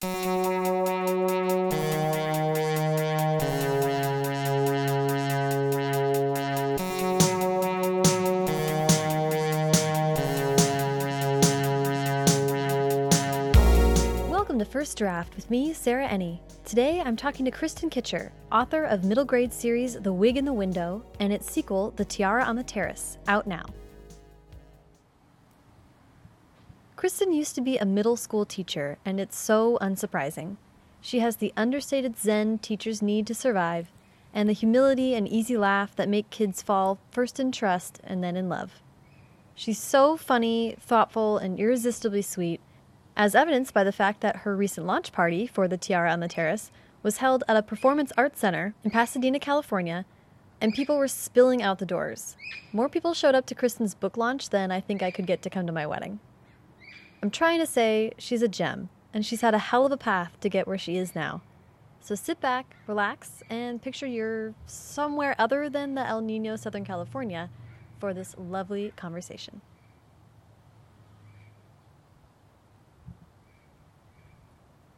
Welcome to First Draft with me, Sarah Enni. Today I'm talking to Kristen Kittscher, author of middle grade series The Wig in the Window and its sequel, The Tiara on the Terrace, out now. Kristen used to be a middle school teacher, and it's so unsurprising. She has the understated zen teachers need to survive, and the humility and easy laugh that make kids fall first in trust and then in love. She's so funny, thoughtful, and irresistibly sweet, as evidenced by the fact that her recent launch party for the Tiara on the Terrace was held at a performance arts center in Pasadena, California, and people were spilling out the doors. More people showed up to Kristen's book launch than I think I could get to come to my wedding. I'm trying to say she's a gem, and she's had a hell of a path to get where she is now. So sit back, relax, and picture you're somewhere other than the El Nino, Southern California, for this lovely conversation.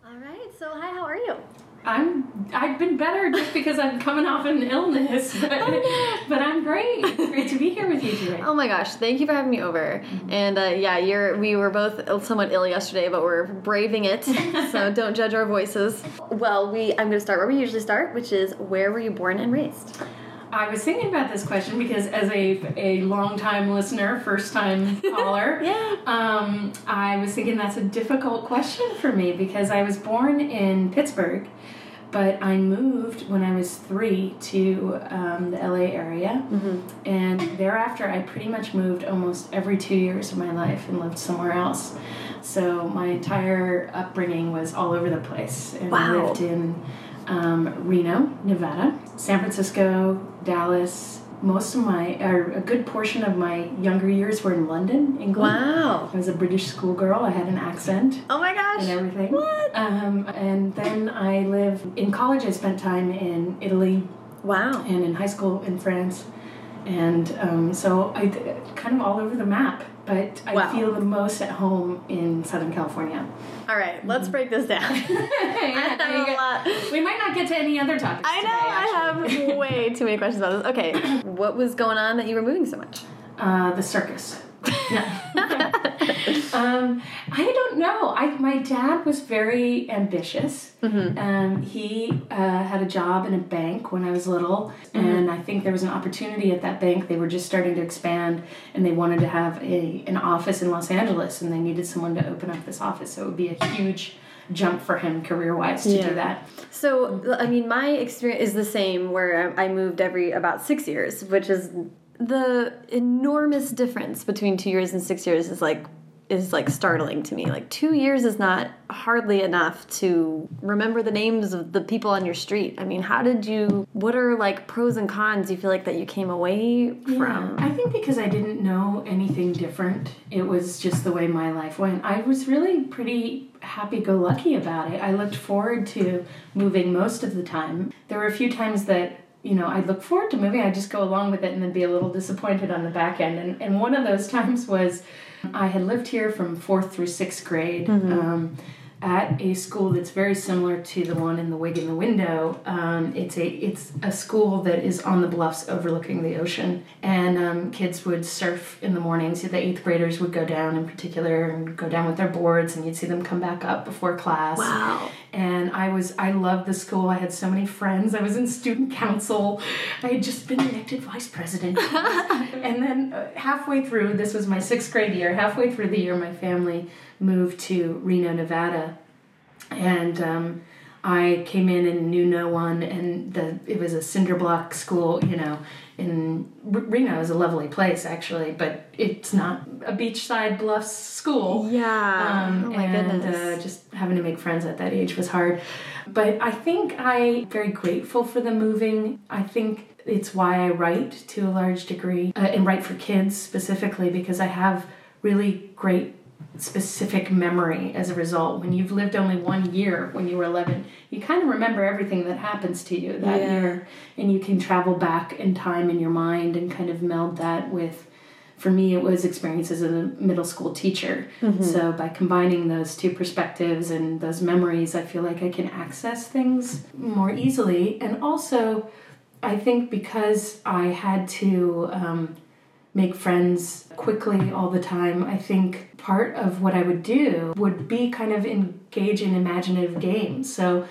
All right, so hi, how are you? I'm I've been better just because I'm coming off an illness, but, but I'm great. It's great to be here with you today. Oh my gosh, thank you for having me over. And uh, yeah, you're we were both somewhat ill yesterday, but we're braving it. so don't judge our voices. Well, we I'm going to start where we usually start, which is where were you born and raised? I was thinking about this question because as a a long time listener, first time caller, Yeah. um, I was thinking that's a difficult question for me because I was born in Pittsburgh, but I moved when I was three to um, the LA area, and thereafter I pretty much moved almost every two years of my life and lived somewhere else. So my entire upbringing was all over the place, and I Wow. lived in um, Reno, Nevada, San Francisco, Dallas. Most of my, or a good portion of my younger years were in London, England. Wow. I was a British schoolgirl. I had an accent Oh my gosh. and everything. What? Um, and then I lived in college. I spent time in Italy Wow. and in high school in France, and um, so I kind of all over the map. But I feel the most at home in Southern California. All right, let's break this down. I have a lot. We might not get to any other topics. I know today, I have way too many questions about this. Okay, what was going on that you were moving so much? Uh, the circus. Um, I don't know. I my dad was very ambitious. Um, he uh, had a job in a bank when I was little, and I think there was an opportunity at that bank. They were just starting to expand, and they wanted to have a an office in Los Angeles, and they needed someone to open up this office. So it would be a huge jump for him career wise to Yeah. do that. So, I mean, my experience is the same where I moved every about six years, which is the enormous difference between two years and six years is like is like startling to me. Like two years is not hardly enough to remember the names of the people on your street. I mean, how did you? What are like pros and cons you feel like that you came away from? I think because I didn't know anything different, it was just the way my life went. I was really pretty happy go lucky about it. I looked forward to moving most of the time. There were a few times that you know, I'd look forward to moving. I'd just go along with it and then be a little disappointed on the back end. And, and one of those times was I had lived here from fourth through sixth grade. Um, at a school that's very similar to the one in the wig in the window. Um, it's a it's a school that is on the bluffs overlooking the ocean, and um, kids would surf in the mornings. The eighth graders would go down in particular and go down with their boards, and you'd see them come back up before class. Wow. And I was I loved the school. I had so many friends. I was in student council. I had just been elected vice president. and then uh, halfway through, this was my sixth grade year. Halfway through the year, my family moved to Reno, Nevada, and um, I came in and knew no one. And the it was a cinder block school, you know. In Reno is a lovely place actually, but it's not a beachside bluffs school. Yeah. Um, oh my and goodness. Uh, just having to make friends at that age was hard. But I think I very grateful for the moving. I think it's why I write to a large degree uh, and write for kids specifically because I have really great specific memory as a result. When you've lived only one year when you were 11, you kind of remember everything that happens to you that Yeah. year and you can travel back in time in your mind and kind of meld that with for me, it was experiences as a middle school teacher. So by combining those two perspectives and those memories, I feel like I can access things more easily. And also, I think because I had to um, make friends quickly all the time, I think part of what I would do would be kind of engage in imaginative games. So,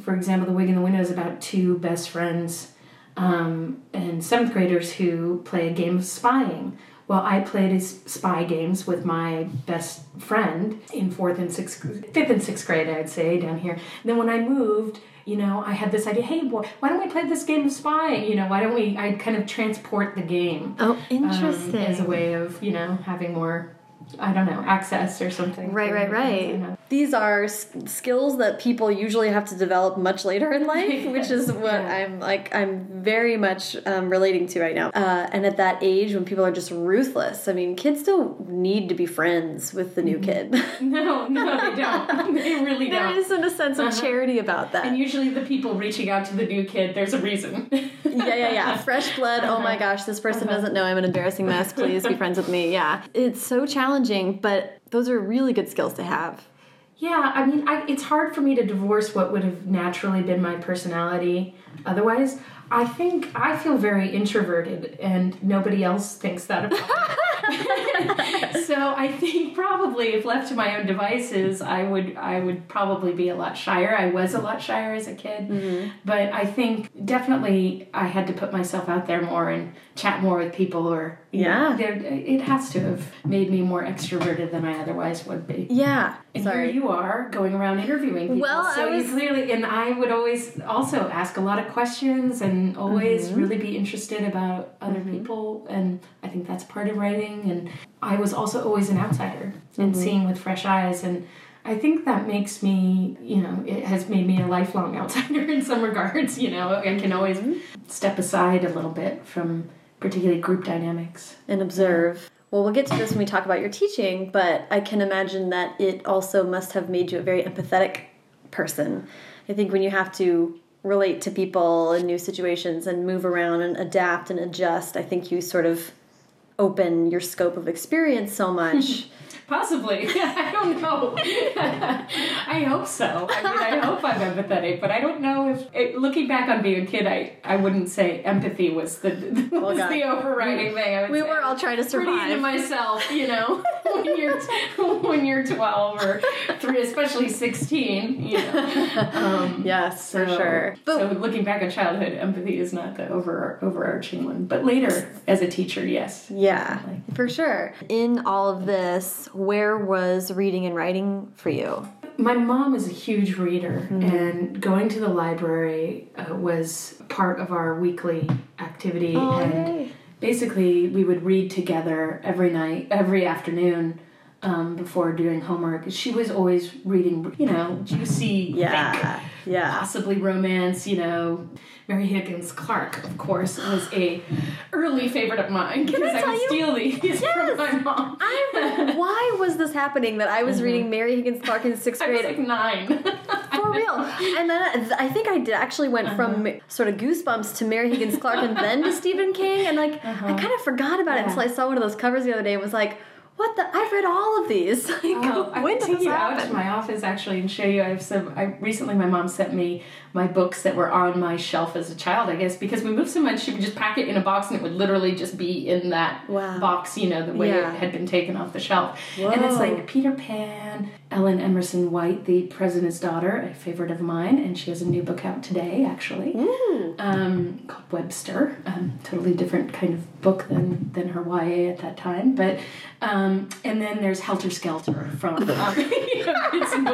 for example, The Wig in the Window is about two best friends um, and seventh graders who play a game of spying. Well, I played spy games with my best friend in fourth and sixth, fifth and sixth grade, I'd say, down here. And then when I moved, you know, I had this idea. Hey, boy, why don't we play this game of spying? You know, why don't we? I'd kind of transport the game Oh, um, interesting. as a way of you know having more, I don't know, access or something. Right, right, right. These are s- skills that people usually have to develop much later in life, which is what Yeah. I'm like. I'm very much um, relating to right now. Uh, and at that age, when people are just ruthless, I mean, kids don't need to be friends with the new kid. No, no, they don't. they really there don't. isn't a sense of Uh-huh. charity about that. And usually the people reaching out to the new kid, there's a reason. yeah, yeah, yeah. Fresh blood. Oh my gosh, this person doesn't know I'm an embarrassing mess. Please be friends with me. Yeah. It's so challenging, but those are really good skills to have. Yeah, I mean, I, it's hard for me to divorce what would have naturally been my personality otherwise. I think I feel very introverted, and nobody else thinks that about me. so I think probably, if left to my own devices, I would I would probably be a lot shyer. I was a lot shyer as a kid, mm-hmm. but I think definitely I had to put myself out there more and chat more with people, or you know, Yeah. it has to have made me more extroverted than I otherwise would be. Yeah. And Sorry. here you are going around interviewing people. Well, so I was- you clearly, and I would always also ask a lot of questions and always Mm-hmm. really be interested about other people. And I think that's part of writing. And I was also always an outsider and Mm-hmm. seeing with fresh eyes. And I think that makes me, you know, it has made me a lifelong outsider in some regards. You know, I can always Mm-hmm. step aside a little bit from particularly group dynamics. and observe. Well, we'll get to this when we talk about your teaching, but I can imagine that it also must have made you a very empathetic person. I think when you have to relate to people in new situations and move around and adapt and adjust, I think you sort of open your scope of experience so much. Possibly. I don't know. I hope so. I mean, I hope I'm empathetic, but I don't know if, it, looking back on being a kid, I, I wouldn't say empathy was the was God. the overriding thing. I would we were all trying to pretty survive. into myself, you know, when you're when you're 12 or three, especially 16, you know. Um, yes, for sure. But so looking back on childhood, empathy is not the over overarching one, but later as a teacher, yes. Yeah, Definitely. for sure. In all of this, where was reading and writing for you? My mom is a huge reader, Mm-hmm. and going to the library uh, was part of our weekly activity. Oh, and basically, we would read together every night, every afternoon. Um, before doing homework, she was always reading, you know, juicy, thick, Yeah, yeah. possibly romance. You know, Mary Higgins Clark, of course, was a early favorite of mine because I I, would you- steal these Yes. from my mom. I why was this happening that I was reading Mary Higgins Clark in sixth Mm-hmm. I was grade? like nine. For real. And then I think I did actually went from Uh-huh. sort of goosebumps to Mary Higgins Clark and then to Stephen King. And like, I kind of forgot about it Uh-huh. Until I saw one of those covers the other day and was like, what the? I've read all of these. Like, Oh, I can did take you out to my office actually and show you. I have some. I recently my mom sent me my books that were on my shelf as a child. I guess because we moved so much, she would just pack it in a box and it would literally just be in that Wow. box. You know the way Yeah. it had been taken off the shelf. And it's like Peter Pan, Ellen Emerson White, the President's Daughter, a favorite of mine, and she has a new book out today actually um, called Webster. Um, totally different kind of book than than her YA at that time. But um, and then there's Helter Skelter from um, Vincent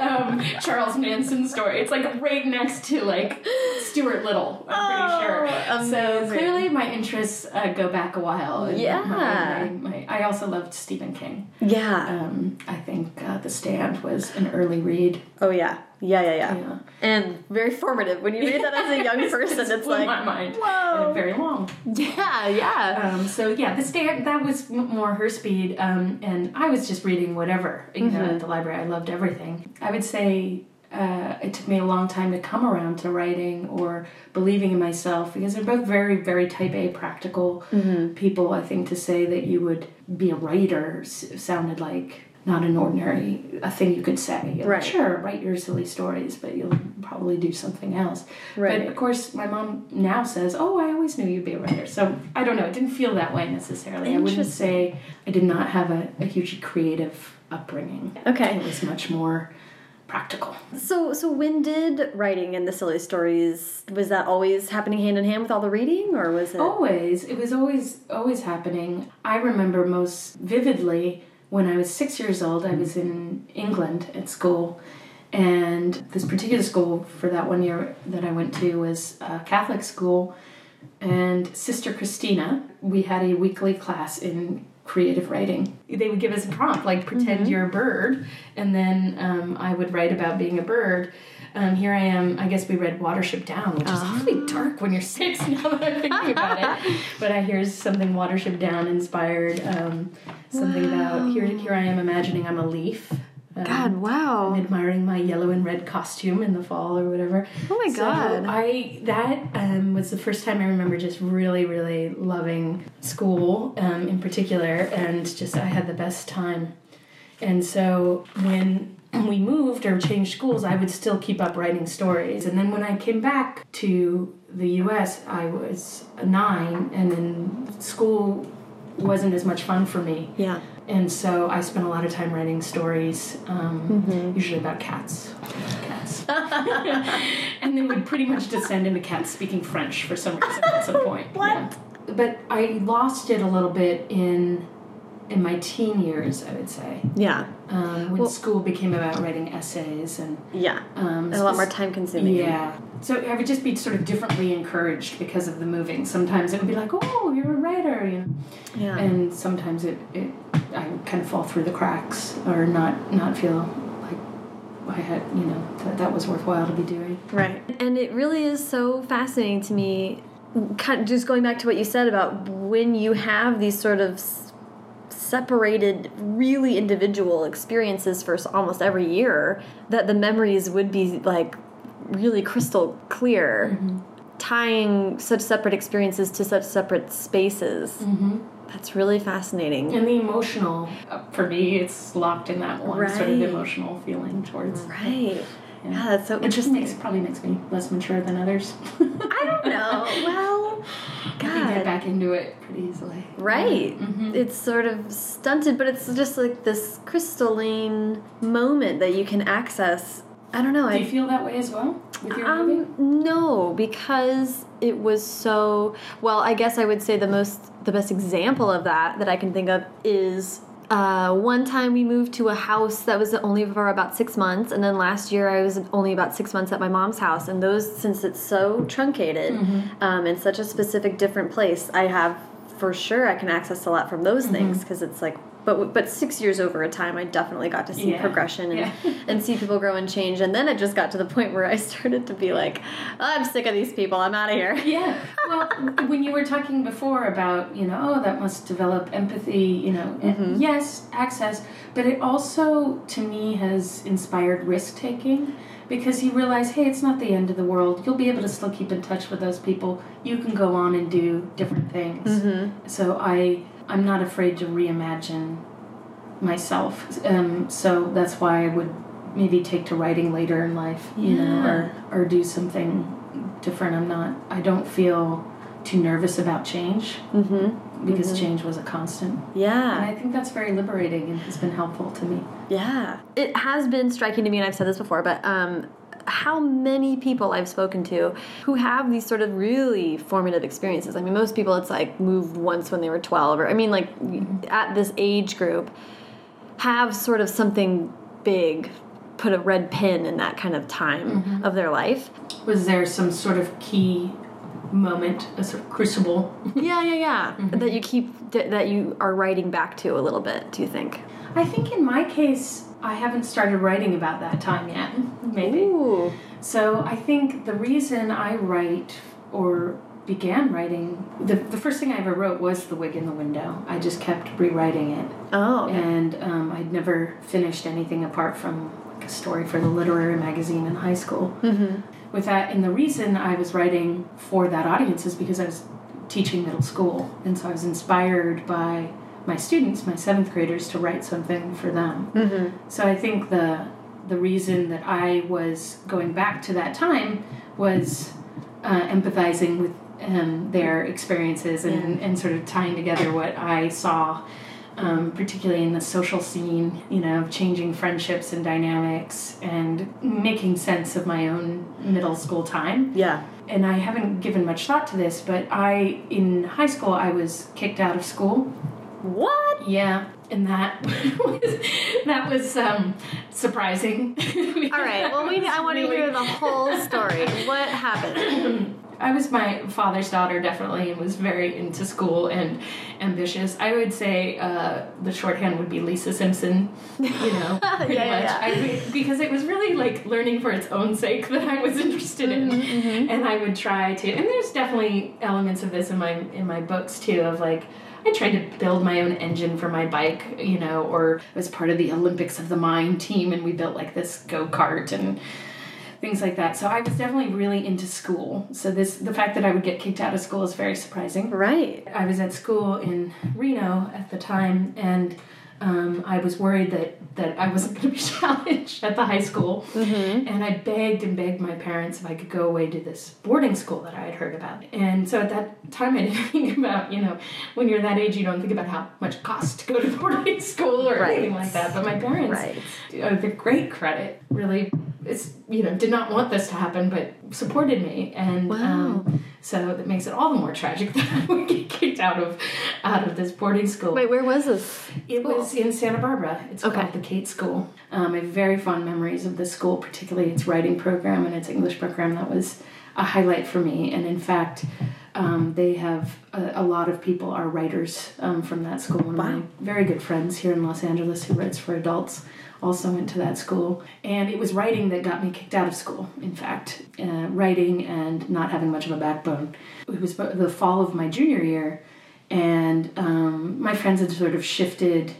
um, Charles Manson story. It's like right next to like Stuart Little. I'm Oh, pretty sure. So clearly my interests uh, go back a while. Yeah. my- my- my- I also loved Stephen King. Yeah. Um, I think uh, The Stand was an early read. Oh yeah. Yeah, yeah, yeah. Yeah. And very formative. When you read that as a young person, It's it's like, my mind. whoa. Very long. yeah, yeah. Um, so yeah, the stand that was m- more her speed, um, and I was just reading whatever you know Mm-hmm. at the library. I loved everything. I would say uh, it took me a long time to come around to writing or believing in myself because they're both very, very type A practical people. I think to say that you would be a writer sounded like not an ordinary a thing you could say. You're like, Right. Sure, write your silly stories, but you'll probably do something else. Right. But of course, my mom now says, "Oh, I always knew you'd be a writer." So I don't know. It didn't feel that way necessarily. I wouldn't say I did not have a, a hugely creative upbringing. Okay. It was much more practical. So, so when did writing and the silly stories was that always happening hand in hand with all the reading, or was it? Always, it was always always happening. I remember most vividly when I was six years old. I was in England at school, and this particular school for that one year that I went to was a Catholic school. And Sister Christina, we had a weekly class in creative writing. They would give us a prompt, like pretend you're a bird, and then um, I would write about being a bird. Um, here I am. I guess we read Watership Down, which is awfully dark when you're six. Now that I'm thinking about it, but I here's something Watership Down inspired. Um, something about here. Here I am imagining I'm a leaf. Um, God, wow. I'm admiring my yellow and red costume in the fall or whatever. Oh my So God. I that um, was the first time I remember just really, really loving school um, in particular, and just I had the best time. And so when we moved or changed schools, I would still keep up writing stories. And then when I came back to the U.S., I was nine, and then school wasn't as much fun for me. Yeah. And so I spent a lot of time writing stories, um, Mm-hmm. usually about cats. Cats. and then would pretty much descend into cats speaking French for some reason at some point. What? But I lost it a little bit in in my teen years, I would say, Yeah. um, when Well- school became about writing essays and Yeah. um, And a lot more time consuming. yeah. So I would just be sort of differently encouraged because of the moving. Sometimes it would be like, "Oh, you're a writer," you know Yeah. and sometimes it, it I would kind of fall through the cracks or not not feel like I had you know that that was worthwhile to be doing. Right. And it really is so fascinating to me, kind of just going back to what you said about when you have these sort of separated, really individual experiences for almost every year, that the memories would be like really crystal clear, tying such separate experiences to such separate spaces. That's really fascinating. And the emotional uh, for me, it's locked in that one sort of emotional feeling towards. Right. Yeah. Yeah, that's so It just interesting. makes probably makes me less mature than others. I don't know. Well, I can get back into it pretty easily. Right. Mhm. It's sort of stunted, but it's just like this crystalline moment that you can access. I don't know. Do you I feel that way as well with your movie? um no, because it was so well, I guess I would say the most the best example of that that I can think of is uh, one time we moved to a house that was only for about six months, and then last year I was only about six months at my mom's house. And those, since it's so truncated um, in such a specific different place, I have for sure I can access a lot from those things because it's like. But but six years over a time, I definitely got to see Yeah. progression and Yeah. and see people grow and change. And then it just got to the point where I started to be like, I'm sick of these people. I'm out of here. Yeah. Well, when you were talking before about, you know, oh, that must develop empathy, you know, and yes, access, but it also, to me, has inspired risk taking because you realize, hey, it's not the end of the world. You'll be able to still keep in touch with those people. You can go on and do different things. Mm-hmm. So I, I'm not afraid to reimagine myself. Um, so that's why I would maybe take to writing later in life, you know, or or do something different. I'm not. I don't feel too nervous about change Mm-hmm. because change was a constant, Yeah. and Yeah. I think that's very liberating and has been helpful to me. Yeah. It has been striking to me, and I've said this before, but um, how many people I've spoken to who have these sort of really formative experiences. I mean, most people, it's like moved once when they were 12, or I mean, like at this age group, have sort of something big put a red pin in that kind of time mm-hmm. of their life. Was there some sort of key moment, a sort of crucible? yeah, yeah, yeah. Mm-hmm. That you keep, that you are writing back to a little bit, do you think? I think in my case, I haven't started writing about that time yet. Maybe. Ooh. So I think the reason I write or began writing, the, the first thing I ever wrote was The Wig in the Window. I just kept rewriting it. Oh. And um, I'd never finished anything apart from like a story for the literary magazine in high school. Mm-hmm. With that, and the reason I was writing for that audience is because I was teaching middle school, and so I was inspired by my students, my seventh graders, to write something for them. Mm-hmm. So I think the the reason that I was going back to that time was uh, empathizing with um, their experiences and, yeah. and sort of tying together what I saw, um, particularly in the social scene, you know, changing friendships and dynamics and making sense of my own middle school time. Yeah. And I haven't given much thought to this, but I, in high school, I was kicked out of school what? Yeah, and that was that was um, surprising. All right. Well, we I want to hear the whole story. What happened? I was my father's daughter, definitely, and was very into school and ambitious. I would say uh, the shorthand would be Lisa Simpson, you know, pretty yeah, much. Yeah. I, because it was really like learning for its own sake that I was interested in, mm-hmm, mm-hmm. and I would try to. And there's definitely elements of this in my in my books too, of like I tried to build my own engine for my bike, you know, or was part of the Olympics of the Mind team and we built like this go kart and things like that. So I was definitely really into school. So this the fact that I would get kicked out of school is very surprising. Right. I was at school in Reno at the time and um, I was worried that that I wasn't going to be challenged at the high school, mm-hmm. and I begged and begged my parents if I could go away to this boarding school that I had heard about. And so at that time, I didn't think about you know when you're that age, you don't think about how much it costs to go to boarding school or right. anything like that. But my parents, right. uh, the great credit, really it's you know did not want this to happen but supported me and wow. um, so that makes it all the more tragic that I would get kicked out of out of this boarding school. Wait, where was this? It school? was in Santa Barbara. It's okay. called the Cate School. Um, I have very fond memories of the school, particularly its writing program and its English program. That was a highlight for me. And in fact, um, they have a, a, lot of people are writers um, from that school. One wow. of my very good friends here in Los Angeles who writes for adults also went to that school. And it was writing that got me kicked out of school, in fact. Uh, writing and not having much of a backbone. It was the fall of my junior year, and um, my friends had sort of shifted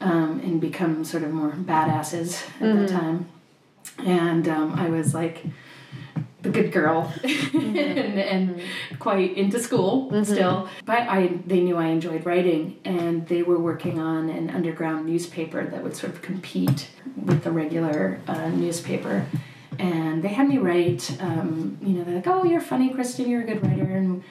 um, and become sort of more badasses at mm-hmm. that time. And um, I was like, the good girl mm-hmm. and, and quite into school mm-hmm. still but i they knew i enjoyed writing and they were working on an underground newspaper that would sort of compete with the regular uh, newspaper and they had me write um, you know they're like oh you're funny kristen you're a good writer and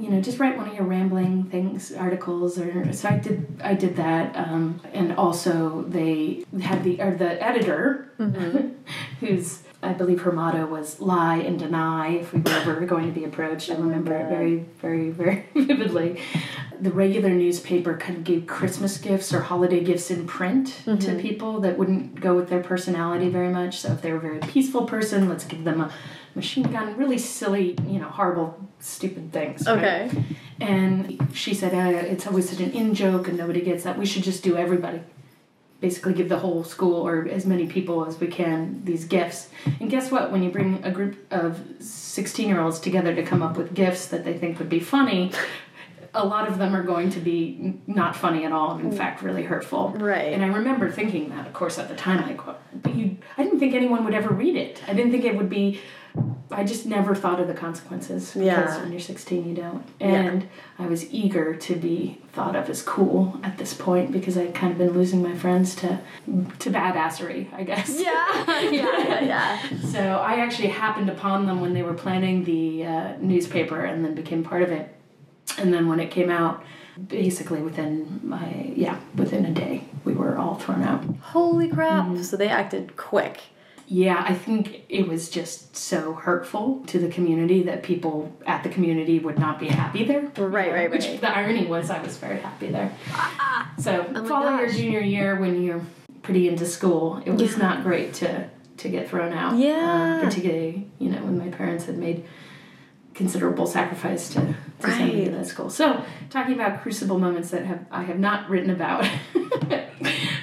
you know just write one of your rambling things articles or so i did i did that um, and also they had the or the editor mm-hmm. who's I believe her motto was lie and deny if we were ever going to be approached. I remember it very, very, very vividly. The regular newspaper of gave Christmas gifts or holiday gifts in print mm-hmm. to people that wouldn't go with their personality very much. So if they were a very peaceful person, let's give them a machine gun, really silly, you know, horrible, stupid things. Okay. Right? And she said, uh, it's always such an in joke and nobody gets that. We should just do everybody basically give the whole school or as many people as we can these gifts. And guess what? When you bring a group of 16 year olds together to come up with gifts that they think would be funny, a lot of them are going to be not funny at all, and in fact, really hurtful. Right. And I remember thinking that, of course, at the time, like, but you, I didn't think anyone would ever read it. I didn't think it would be I just never thought of the consequences because yeah. when you're 16 you don't. And yeah. I was eager to be thought of as cool at this point because I'd kind of been losing my friends to to badassery, I guess. Yeah, yeah, yeah, yeah. so I actually happened upon them when they were planning the uh, newspaper and then became part of it. And then when it came out, basically within my yeah within a day we were all thrown out. Holy crap! Mm-hmm. So they acted quick. Yeah, I think it was just so hurtful to the community that people at the community would not be happy there. Right, right, Which right. the irony was I was very happy there. So oh following your junior year when you're pretty into school, it was yeah. not great to to get thrown out. Yeah. Um, particularly, you know, when my parents had made considerable sacrifice to, to right. send me to that school. So talking about crucible moments that have I have not written about.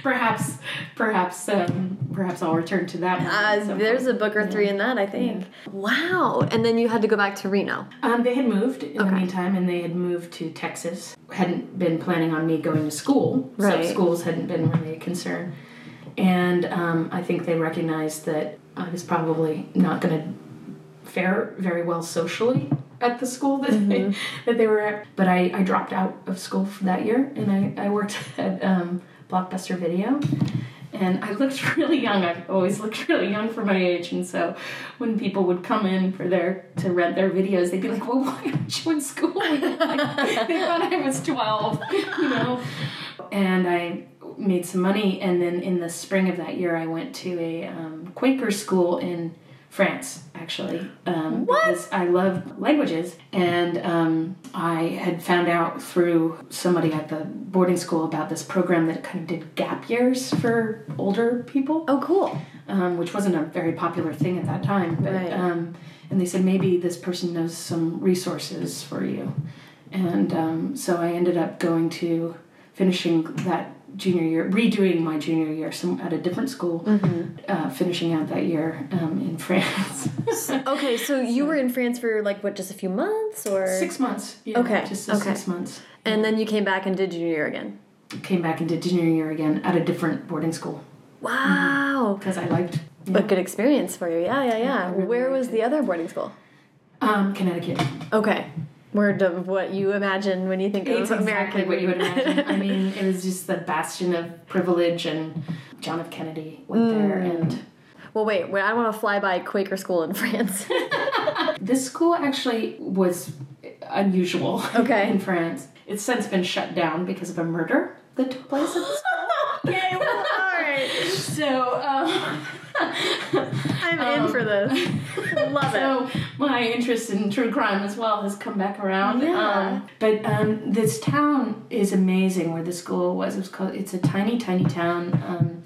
perhaps, perhaps, um, perhaps I'll return to that. Uh, there's a book or three yeah. in that, I think. Yeah. Wow! And then you had to go back to Reno. Um, they had moved in okay. the meantime, and they had moved to Texas. Hadn't been planning on me going to school, right. so schools hadn't been really a concern. And um, I think they recognized that I was probably not going to fare very well socially at the school that, they, that they were at. But I, I dropped out of school for that year and I, I worked at um, Blockbuster Video. And I looked really young. I've always looked really young for my age. And so when people would come in for their to rent their videos, they'd be like, Well, why aren't you in school? Like, they thought I was 12, you know? And I made some money. And then in the spring of that year, I went to a um, Quaker school in France, actually. Um, What? Because I love languages. And um, I had found out through somebody at the boarding school about this program that kind of did gap years for older people, Oh, cool. um, which wasn't a very popular thing at that time. But, Right. um, and they said maybe this person knows some resources for you. And um, so I ended up going to finishing that junior year, redoing my junior year some, at a different school, Mm-hmm. uh, finishing out that year um, in France. Okay, so you were in France for like what, just a few months, or six months. Yeah, Okay, Just okay. six months. and then you came back and did junior year again. Came back and did junior year again at a different boarding school Wow, because I liked a good experience for you. Yeah, yeah, yeah. I really Where was liked the other boarding school? um, Connecticut. Okay, word of what you imagine when you think It's of exactly what you would imagine. I mean, it was just the bastion of privilege, and John F. Kennedy went there, Mm. and Well, wait, wait. I want to fly by Quaker school in France. this school actually was unusual. Okay. in France, it's since been shut down because of a murder that took place at the school. Okay, well, all right. So, um, I'm in for this. Love it. so my interest in true crime as well has come back around. Yeah. Um, but um, this town is amazing. Where the school was, it was called. It's a tiny, tiny town um,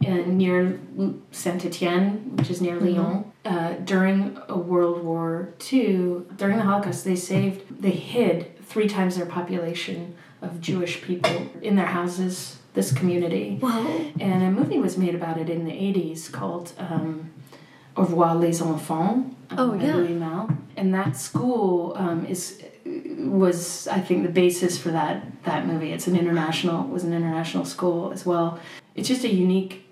in, near Saint Etienne, which is near Mm-hmm. Lyon. Uh, during a World War II, during the Holocaust, they saved, they hid three times their population of Jewish people in their houses. This community. And a movie was made about it in the 80s called um, Au revoir les enfants um, Oh, by yeah. Louis Malle. And that school um, is was I think the basis for that that movie. It's an international was an international school as well. It's just a unique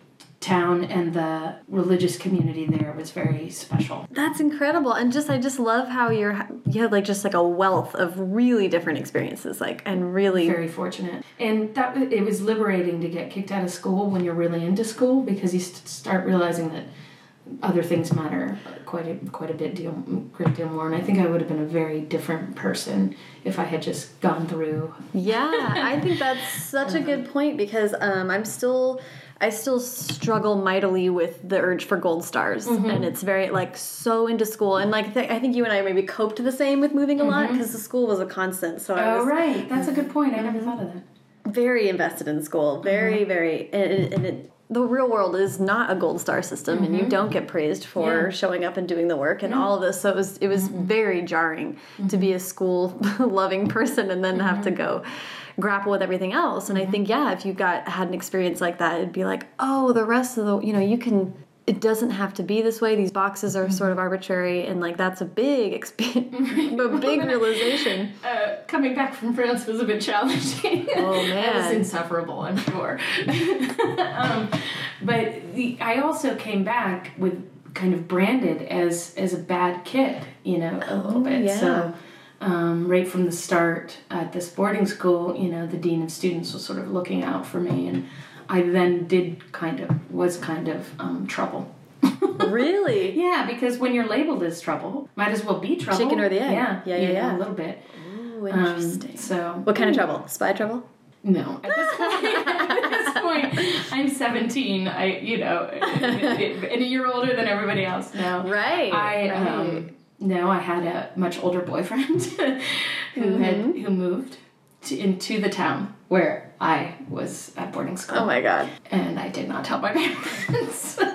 town and the religious community there was very special. That's incredible, and just I just love how you're you had like just like a wealth of really different experiences, like and really Very fortunate, and that it was liberating to get kicked out of school when you're really into school because you st- start realizing that other things matter quite a, quite a bit deal great deal more. And I think I would have been a very different person if I had just gone through. Yeah, I think that's such a good point because um, I'm still, I still struggle mightily with the urge for gold stars, mm-hmm. and it's very like so into school, and like th- I think you and I maybe coped the same with moving a lot mm-hmm. because the school was a constant. So I Oh was right, that's a good point. I never mm-hmm. thought of that. very invested in school, very very, and, and it, the real world is not a gold star system, and you mm-hmm. don't get praised for Yeah. showing up and doing the work and all of this. So it was it was mm-hmm. very jarring to be a mm-hmm. school loving person and then have to go grapple with everything else. And I think yeah, if you got had an experience like that, it'd be like oh, the rest of the you know you can. It doesn't have to be this way. These boxes are sort of arbitrary, and like that's a big, exp- a big realization. Uh, coming back from France was a bit challenging. Oh, man, it was insufferable, I'm sure. um, but the, I also came back with kind of branded as as a bad kid, you know, a little bit. Oh, yeah. So um, right from the start at this boarding school, you know, the dean of students was sort of looking out for me, and I then did kind of was kind of um, trouble. really? Yeah, because when you're labeled as trouble, might as well be trouble. Chicken or the egg. Yeah, Yeah, yeah, yeah. a little bit. Ooh, Um, interesting. so what kind of trouble? Spy trouble? No, at this point, at this point, I'm 17. I, you know, and a year older than everybody else now. Right. I right. um, no, I had a much older boyfriend who had Mm-hmm. who moved to, into the town where I was at boarding school. oh my god. and I did not tell my parents.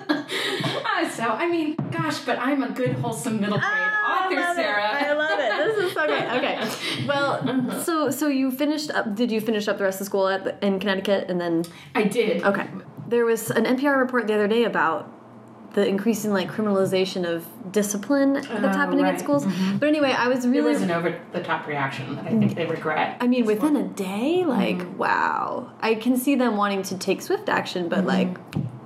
Uh, so I mean, gosh, but I'm a good, wholesome middle grade I author, love Sarah. It. I love it. This is so great. Okay. Well, so so you finished up. Did you finish up the rest of school at in Connecticut, and then I did. okay? There was an NPR report the other day about the increasing like criminalization of discipline that's Oh, happening right. at schools. But anyway, I was really It was an over the top reaction that I think they regret. I mean, within a day, like Mm-hmm. wow. I can see them wanting to take swift action, but like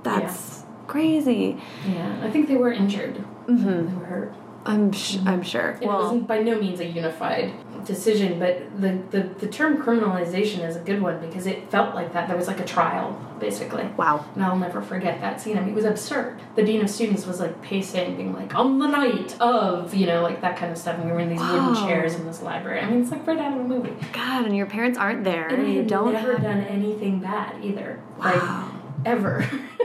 That's crazy. Yeah, I think they were injured. Mm-hmm. They were hurt. I'm sh- I'm sure. It wasn't by no means a unified decision, but the, the, the term criminalization is a good one because it felt like that. There was like a trial, basically. wow. And I'll never forget that scene. I mean, it was absurd. The dean of students was like pacing, being like, on the night of, you know, like that kind of stuff. And we were in these wooden chairs in this library. I mean, it's like right out of a movie. God, and your parents aren't there. And I you don't never have. done anything bad either. Like, Wow. ever.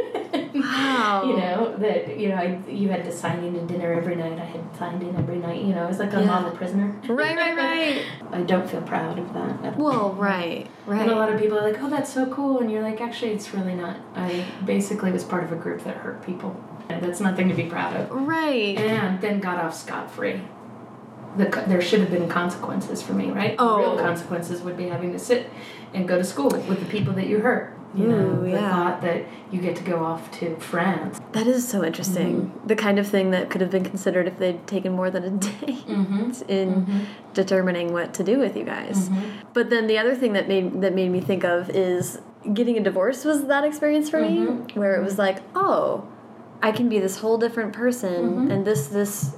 Wow. you know that you know I, you had to sign in to dinner every night. I had signed in every night. You know, it was like a Yeah. model prisoner. Right, right, right. I don't feel proud of that. well, right, right. And a lot of people are like, "Oh, that's so cool," and you're like, "Actually, it's really not." I basically was part of a group that hurt people. And that's nothing to be proud of. right. And then got off scot free. The, there should have been consequences for me, right? The Oh. real consequences would be having to sit and go to school with the people that you hurt. You know, Ooh, the yeah. thought that you get to go off to France. That is so interesting. Mm-hmm. The kind of thing that could have been considered if they'd taken more than a day Mm-hmm. in mm-hmm. determining what to do with you guys. Mm-hmm. But then the other thing that made that made me think of is getting a divorce was that experience for me mm-hmm. where it was like, oh, I can be this whole different person and this this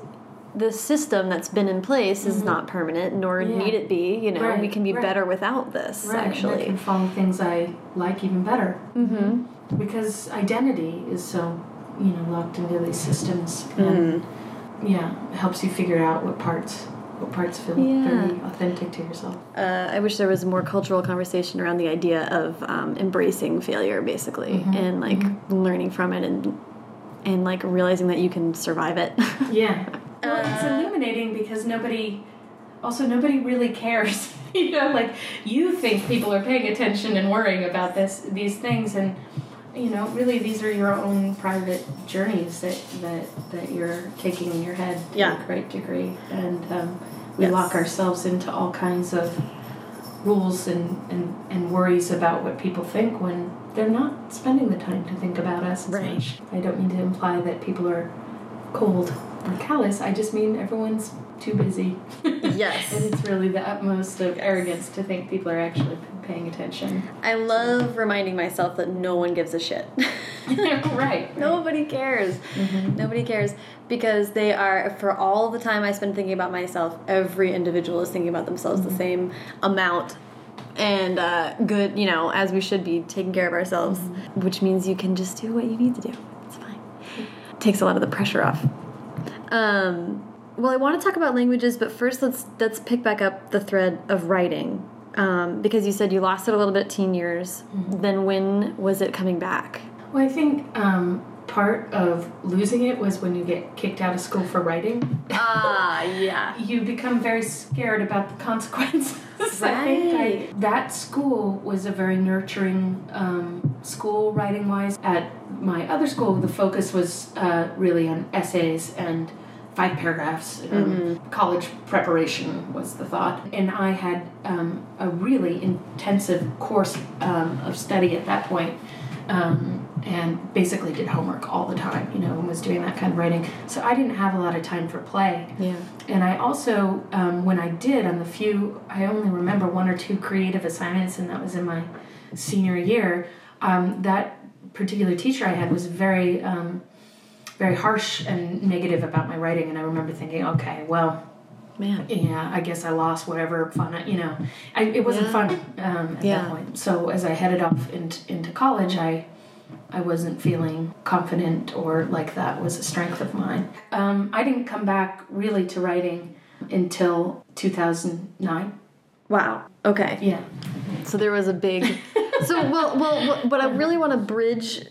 this system that's been in place is not permanent nor Yeah. need it be, you know. Right, we can be right. better without this Right, and I can follow things I like even better. Mhm. Because identity is so, you know, locked into these systems. Mm. And, yeah, it helps you figure out what parts what parts feel Yeah. very authentic to yourself. Uh, I wish there was more cultural conversation around the idea of um, embracing failure, basically, Mm-hmm. and like learning from it and and like realizing that you can survive it. Yeah. Well, it's Uh, illuminating because nobody, also nobody really cares. you know, like you think people are paying attention and worrying about this, these things, and you know, really these are your own private journeys that that that you're taking in your head Yeah. to a great degree, and um, we Yes. lock ourselves into all kinds of rules and, and, and worries about what people think when they're not spending the time to think about us as Right. much. I don't mean to imply that people are cold callous. I just mean everyone's too busy. Yes. and it's really the utmost of arrogance to think people are actually paying attention. I love reminding myself that no one gives a shit. right. Nobody cares. Mm-hmm. Nobody cares because they are for all the time I spend thinking about myself. Every individual is thinking about themselves the mm-hmm. same amount, and uh, good. You know, as we should be taking care of ourselves, mm-hmm. which means you can just do what you need to do. It's fine. It Takes a lot of the pressure off. Um, well, I want to talk about languages, but first let's let's pick back up the thread of writing. Um, because you said you lost it a little bit teen years. Then when was it coming back? Well, I think um, part of losing it was when you get kicked out of school for writing. Ah, yeah. you become very scared about the consequences. I think Right. I, that school was a very nurturing um, school writing wise. At my other school, the focus was uh, really on essays and five paragraphs. Um, College preparation was the thought. And I had um, a really intensive course um, of study at that point. Um, and basically did homework all the time, you know, and was doing that kind of writing. So I didn't have a lot of time for play. Yeah. And I also, um, when I did, on the few, I only remember one or two creative assignments, and that was in my senior year. Um, that particular teacher I had was very, um, very harsh and negative about my writing, and I remember thinking, okay, well, Man. yeah, I guess I lost whatever fun, I, you know, I, it wasn't Yeah. fun um, at Yeah. that point. So as I headed off into, into college, I I wasn't feeling confident or like that was a strength of mine. Um, I didn't come back really to writing until 2009. Wow. Okay. Yeah. So there was a big. so well, well, what- what I really want to bridge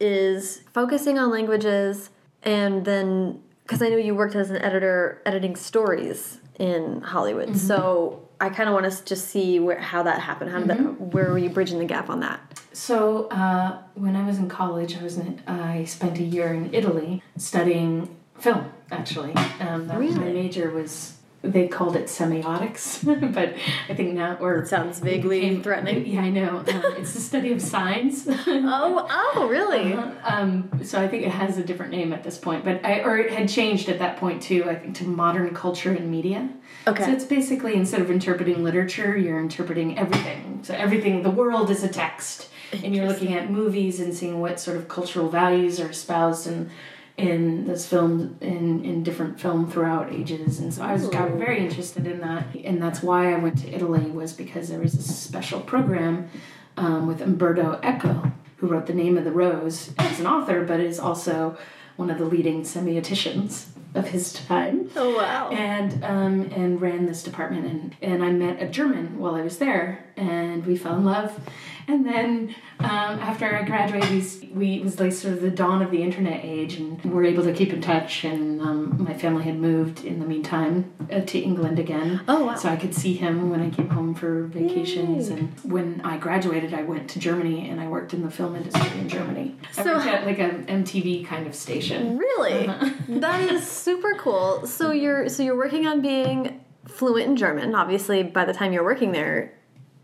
is focusing on languages, and then because I know you worked as an editor editing stories in Hollywood, so I kind of want to just see where how that happened. How did that? Where were you bridging the gap on that? So uh, when I was in college, I was in, I spent a year in Italy studying film. Actually, um, that was my major was they called it semiotics, but I think now or sounds vaguely became- threatening. Yeah, I know. Um, it's the study of signs. Oh, oh, really? Um, so I think it has a different name at this point, but I or it had changed at that point too. I think to modern culture and media. Okay. So it's basically instead of interpreting literature, you're interpreting everything. So everything, the world is a text, and you're looking at movies and seeing what sort of cultural values are espoused in in this film in in different film throughout ages. And so I was got very interested in that. And that's why I went to Italy was because there was a special program um, with Umberto Eco who wrote The Name of the Rose. As an author but is also one of the leading semioticians of his time. Oh wow. and um, and ran this department. And and I met a German while I was there and we fell in love and then um, after I graduated we, we it was like sort of the dawn of the internet age and we were able to keep in touch and um, my family had moved in the meantime uh, to England again Oh, wow. so I could see him when I came home for vacations and when I graduated I went to Germany and I worked in the film industry in Germany I So- worked at like a MTV kind of station Really? That is super cool. So you're so you're working on being fluent in German. Obviously, by the time you're working there,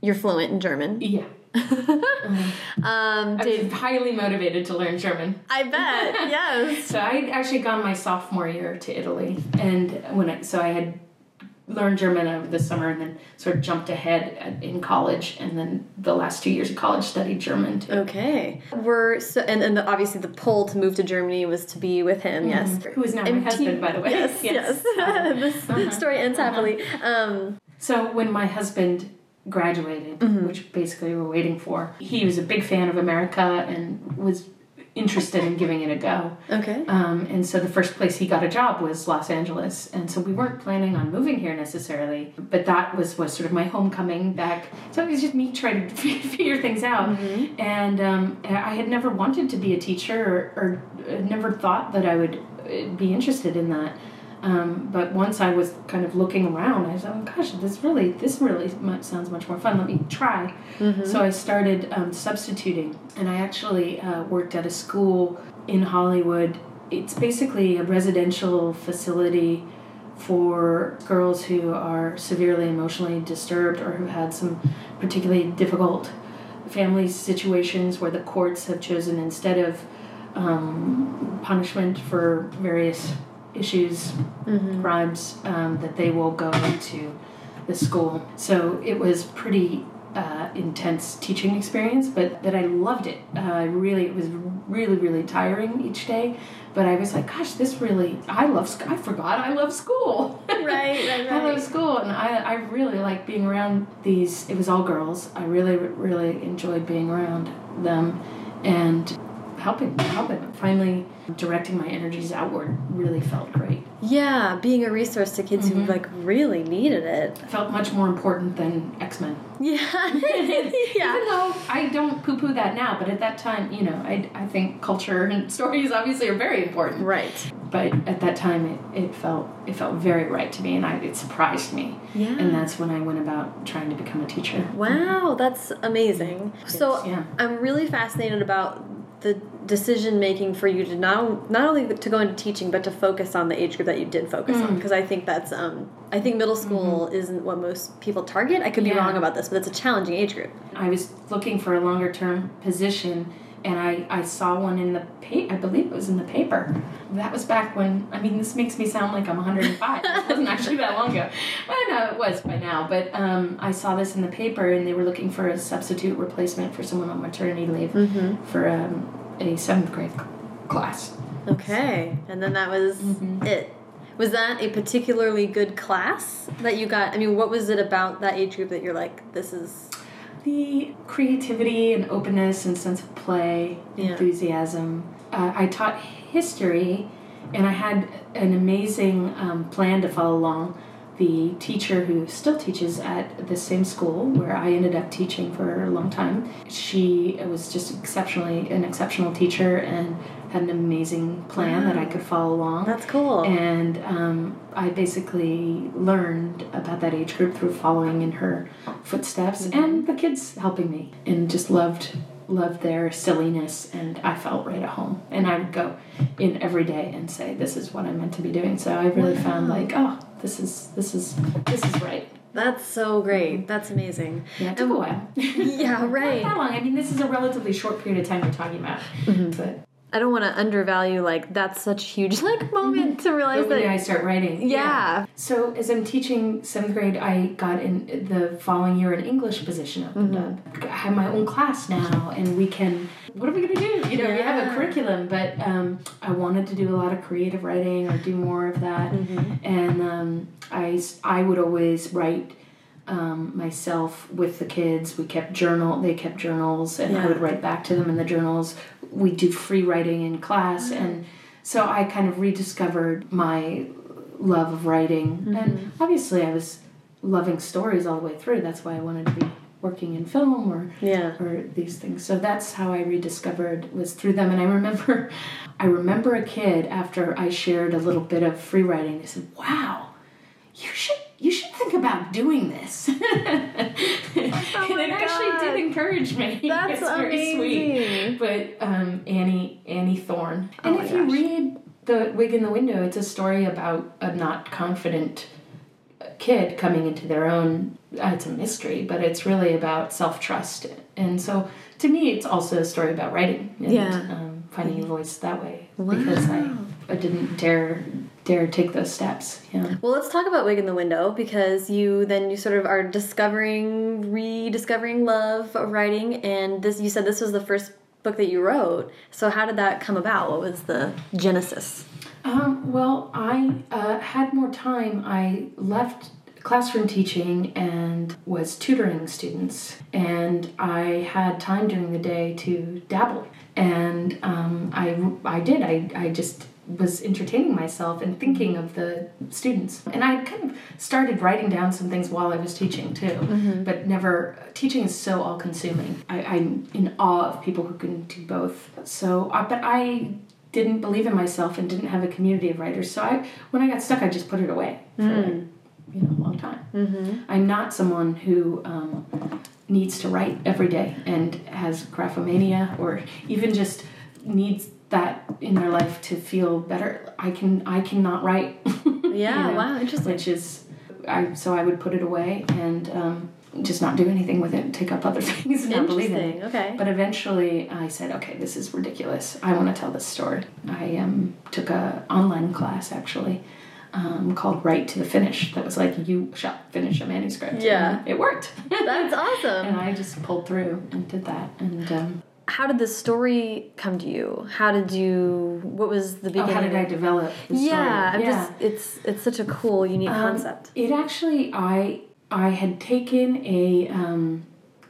you're fluent in German. yeah Um, I did was highly motivated to learn German. I bet? Yes. So I had actually gone my sophomore year to Italy, and when I so I had learned German over the summer, and then sort of jumped ahead at- in college, and then the last two years of college studied German too. Okay. We're so and and obviously the pull to move to Germany was to be with him. Yes. Who is now my husband, by the way. Yes. Yes. this story ends happily. Um, So when my husband graduated, Mm-hmm. which basically we were waiting for, he was a big fan of America and was interested in giving it a go. okay. Um, and so the first place he got a job was Los Angeles. And so we weren't planning on moving here necessarily, but that was, was sort of my homecoming back. So it was just me trying to figure things out. And um, I had never wanted to be a teacher or, or never thought that I would be interested in that. Um, but once I was kind of looking around, I like, oh gosh, this really, this really mu- sounds much more fun. Let me try. So I started um, substituting, and I actually uh, worked at a school in Hollywood. It's basically a residential facility for girls who are severely emotionally disturbed or who had some particularly difficult family situations where the courts have chosen instead of um, punishment for various issues, crimes, um, that they will go to the school. So it was pretty uh, intense teaching experience, but that I loved it. Uh, I really, it was really, really tiring each day. But I was like, gosh, this really, I love, sc- I forgot I love school. Right, right, I love school, and I, I really like being around these. It was all girls. I really, really enjoyed being around them, and helping, helping. Finally, directing my energies outward really felt great. Yeah, being a resource to kids who mm-hmm. like really needed it. Felt much more important than X Men. Yeah. yeah Even though I don't poo-poo that now, but at that time, you know, I, I think culture and stories obviously are very important. Right. But at that time, it, it felt it felt very right to me, and I, it surprised me. Yeah. And that's when I went about trying to become a teacher. Wow, that's amazing. So yeah. I'm really fascinated about the decision making for you to not not only to go into teaching but to focus on the age group that you did focus Mm. on because I think that's um I think middle school isn't what most people target. I could be Mm-hmm. Wrong about this, but it's a challenging age group. I was looking for a longer term position and I, I saw one in the pa- I believe it was in the paper. That was back when I mean this makes me sound like I'm 105. it wasn't actually that long ago. I know it was by now, but um, I saw this in the paper and they were looking for a substitute replacement for someone on maternity leave for um, a seventh grade class. Okay. And then that was Mm-hmm. it. Was that a particularly good class that you got? I mean, what was it about that age group that you're like, this is The creativity and openness and sense of play, Yeah. enthusiasm. Uh, I taught history, and I had an amazing um, plan to follow along. The teacher who still teaches at the same school where I ended up teaching for a long time, she was just exceptionally an exceptional teacher and had an amazing plan that I could follow along. That's cool. And um, I basically learned about that age group through following in her footsteps and the kids helping me and just loved loved their silliness and I felt right at home. And I would go in every day and say, This is what I'm meant to be doing. So I really found like, oh, this is this is this is right. That's so great. That's amazing. Yeah, it took a um, while. Yeah, right. Not that long. I mean this is a relatively short period of time we're talking about. Mm-hmm. But I don't want to undervalue like that's such a huge like moment to realize But when that I start writing. Yeah. So as I'm teaching seventh grade, I got in the following year an English position opened Mm-hmm. up. I have my own class now, and we can. What are we gonna do? You know, we have a curriculum, but um, I wanted to do a lot of creative writing or do more of that, Mm-hmm. and um, I I would always write. Um, myself with the kids, we kept journal. They kept journals, and I would write back to them in the journals. We do free writing in class, Mm-hmm. and so I kind of rediscovered my love of writing. And obviously, I was loving stories all the way through. That's why I wanted to be working in film or Yeah. or these things. So that's how I rediscovered was through them. And I remember, I remember a kid after I shared a little bit of free writing. They said, "Wow, you should." You should think about doing this. and it actually God. did encourage me. That's it's very sweet. But um, Annie Annie Thorne. Oh And my if you read the Wig in the Window, it's a story about a not confident kid coming into their own. Uh, it's a mystery, but it's really about self trust. And so, to me, it's also a story about writing and Yeah. um, finding a voice that way because I I didn't dare dare take those steps. Yeah. Well, let's talk about Wig in the Window because you then you sort of are discovering, rediscovering love of writing, and this you said this was the first book that you wrote. So how did that come about? What was the genesis? Um, well, I uh, had more time. I left classroom teaching and was tutoring students, and I had time during the day to dabble. And um, I, I did. I, I just was entertaining myself and thinking of the students. And I kind of started writing down some things while I was teaching too, but never. Teaching is so all consuming. I'm in awe of people who can do both. So, uh, but I didn't believe in myself and didn't have a community of writers. So I, when I got stuck, I just put it away for like, you know a long time. Mm-hmm. I'm not someone who um, needs to write every day and has graphomania or even just needs that in their life to feel better. I can I cannot write. Yeah, wow, interesting. Which is, I so I would put it away and. Um, just not do anything with it, take up other things, and not believe in it. Okay. But eventually, I said, "Okay, this is ridiculous. I want to tell this story." I um, took a online class actually um, called "Write to the Finish." That was like, "You shall finish a manuscript." Yeah. And it worked. That's awesome. and I just pulled through and did that. And um, How did the story come to you? How did you? What was the beginning? oh, how did I develop? The story? Yeah, I'm yeah. just it's it's such a cool, unique Um, concept. It actually, I I had taken a um,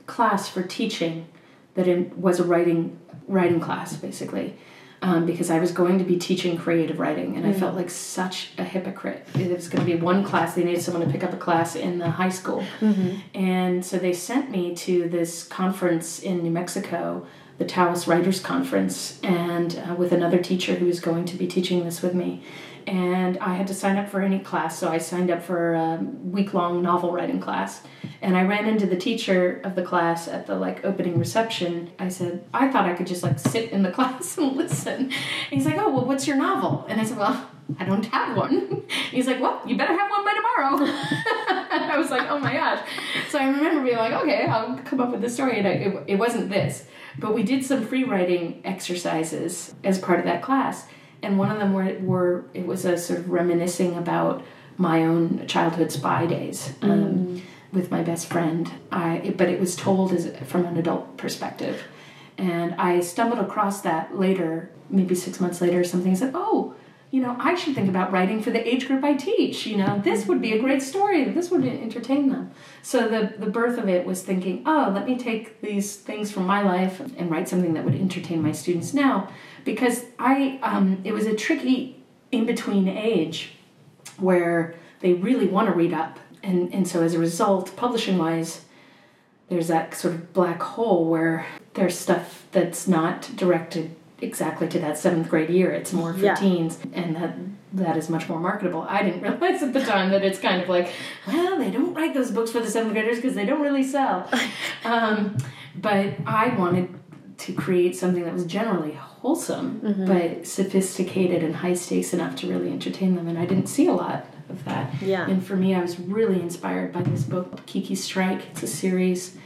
class for teaching that it was a writing writing class basically. Um, because I was going to be teaching creative writing, and I felt like such a hypocrite. It was going to be one class; they needed someone to pick up a class in the high school, and so they sent me to this conference in New Mexico, the Taos Writers Conference, and uh, with another teacher who was going to be teaching this with me. And I had to sign up for any class, so I signed up for a week long novel writing class. And I ran into the teacher of the class at the like opening reception. I said, I thought I could just like sit in the class and listen. And he's like, Oh, well, what's your novel? And I said, Well, I don't have one. He's like, Well, you better have one by tomorrow. I was like, Oh my gosh. So I remember being like, Okay, I'll come up with this story. And I, it, it wasn't this, but we did some free writing exercises as part of that class and one of them were, were it was a sort of reminiscing about my own childhood spy days um, with my best friend. I but it was told as from an adult perspective, and I stumbled across that later, maybe six months later or something. I said, "Oh, you know, I should think about writing for the age group I teach. You know, this would be a great story. This would entertain them." So the the birth of it was thinking, "Oh, let me take these things from my life and write something that would entertain my students now." Because I, um, it was a tricky in between age where they really want to read up, and and so as a result, publishing wise, there's that sort of black hole where there's stuff that's not directed exactly to that seventh grade year. It's more for Yeah. teens, and that that is much more marketable. I didn't realize at the time that it's kind of like, well, they don't write those books for the seventh graders because they don't really sell. um, but I wanted to create something that was generally wholesome, Mm-hmm. but sophisticated and high stakes enough to really entertain them, and I didn't see a lot of that. Yeah. And for me, I was really inspired by this book, Kiki Strike. It's a series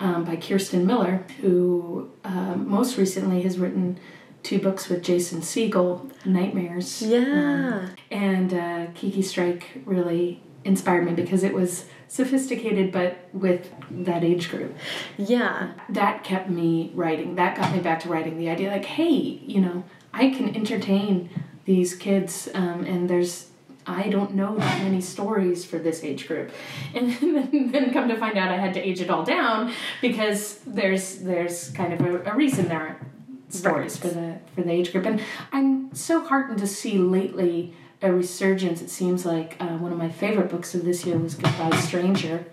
um, by Kirsten Miller, who um, most recently has written two books with Jason Segel, Nightmares. Yeah. Um, and uh, Kiki Strike really inspired me because it was sophisticated but with that age group. Yeah. That kept me writing. That got me back to writing. The idea like, hey, you know, I can entertain these kids um, and there's I don't know that many stories for this age group, and then, then, come to find out I had to age it all down because there's there's kind of a, a reason there aren't stories right. for the for the age group, and I'm so heartened to see lately a resurgence. It seems like uh, one of my favorite books of this year was Goodbye Stranger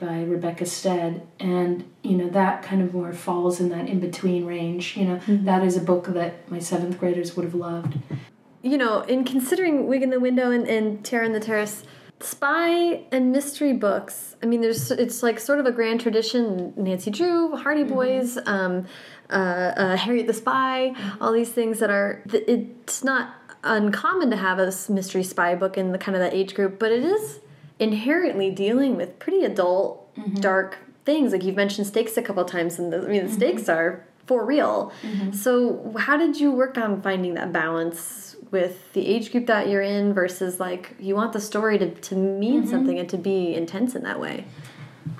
by Rebecca Stead. And, you know, that kind of more falls in that in between range. You know, mm-hmm. that is a book that my seventh graders would have loved. You know, in considering Wig in the Window and, and Tiara in the Terrace, spy and mystery books, I mean, there's it's like sort of a grand tradition. Nancy Drew, Hardy mm-hmm. Boys, um, uh, uh, Harriet the Spy, mm-hmm. all these things that are, it's not uncommon to have a mystery spy book in the kind of that age group, but it is inherently dealing with pretty adult, mm -hmm. dark things. Like you've mentioned stakes a couple times, and the, I mean the mm -hmm. stakes are for real. Mm -hmm. So how did you work on finding that balance with the age group that you're in versus like you want the story to to mean mm-hmm. something and to be intense in that way?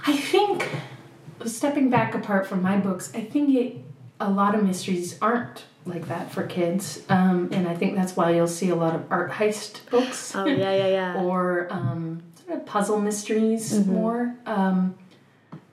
I think stepping back apart from my books, I think it a lot of mysteries aren't like that for kids. Um, and I think that's why you'll see a lot of art heist books. Oh, yeah, yeah, yeah. or um, sort of puzzle mysteries mm-hmm. more. Um,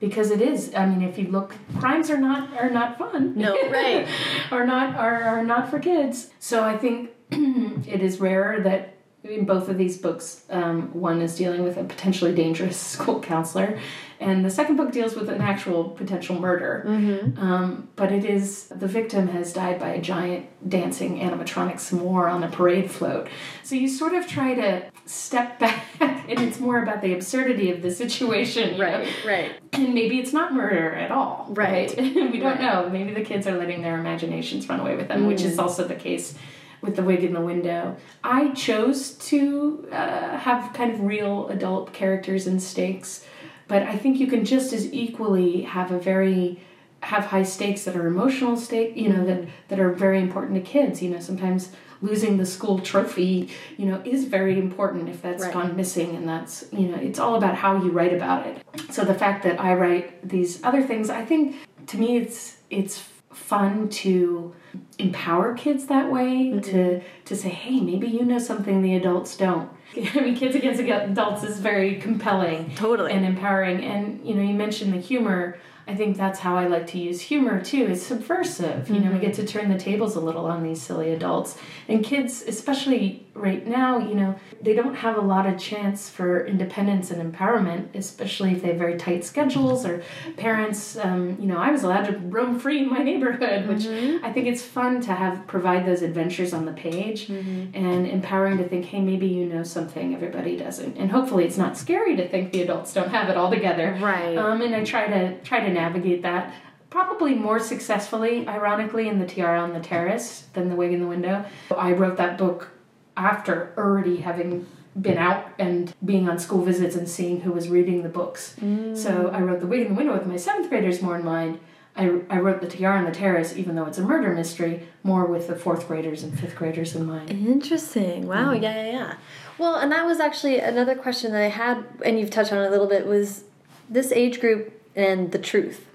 because it is. I mean, if you look, crimes are not are not fun. No, right. are not are, are not for kids. So I think it is rare that in both of these books, um, one is dealing with a potentially dangerous school counselor, and the second book deals with an actual potential murder. Mm-hmm. Um, but it is the victim has died by a giant dancing animatronic s'more on a parade float. So you sort of try to step back, and it's more about the absurdity of the situation. Right, know? right. And maybe it's not murder at all. Right. right? we don't right. know. Maybe the kids are letting their imaginations run away with them, mm. which is mm. also the case with the wig in the window. I chose to uh, have kind of real adult characters and stakes, but I think you can just as equally have a very have high stakes that are emotional stake, you know, that that are very important to kids. You know, sometimes losing the school trophy, you know, is very important if that's right. gone missing and that's, you know, it's all about how you write about it. So the fact that I write these other things, I think to me it's it's fun to empower kids that way mm-hmm. to to say hey maybe you know something the adults don't i mean kids against adults is very compelling totally and empowering and you know you mentioned the humor I think that's how I like to use humor too. It's subversive. You know, we get to turn the tables a little on these silly adults. And kids, especially right now, you know, they don't have a lot of chance for independence and empowerment, especially if they have very tight schedules or parents. Um, you know, I was allowed to roam free in my neighborhood, which mm-hmm. I think it's fun to have provide those adventures on the page mm-hmm. and empowering to think, hey, maybe you know something everybody doesn't. And hopefully it's not scary to think the adults don't have it all together. Right. Um, and I try to try to navigate that probably more successfully, ironically, in the Tiara on the Terrace than the Wig in the Window. I wrote that book after already having been out and being on school visits and seeing who was reading the books. Mm. So I wrote The Wig in the Window with my seventh graders more in mind. I, I wrote The Tiara on the Terrace, even though it's a murder mystery, more with the fourth graders and fifth graders in mind. Interesting. Wow. Mm. Yeah, yeah, yeah. Well, and that was actually another question that I had, and you've touched on it a little bit, was this age group and the truth.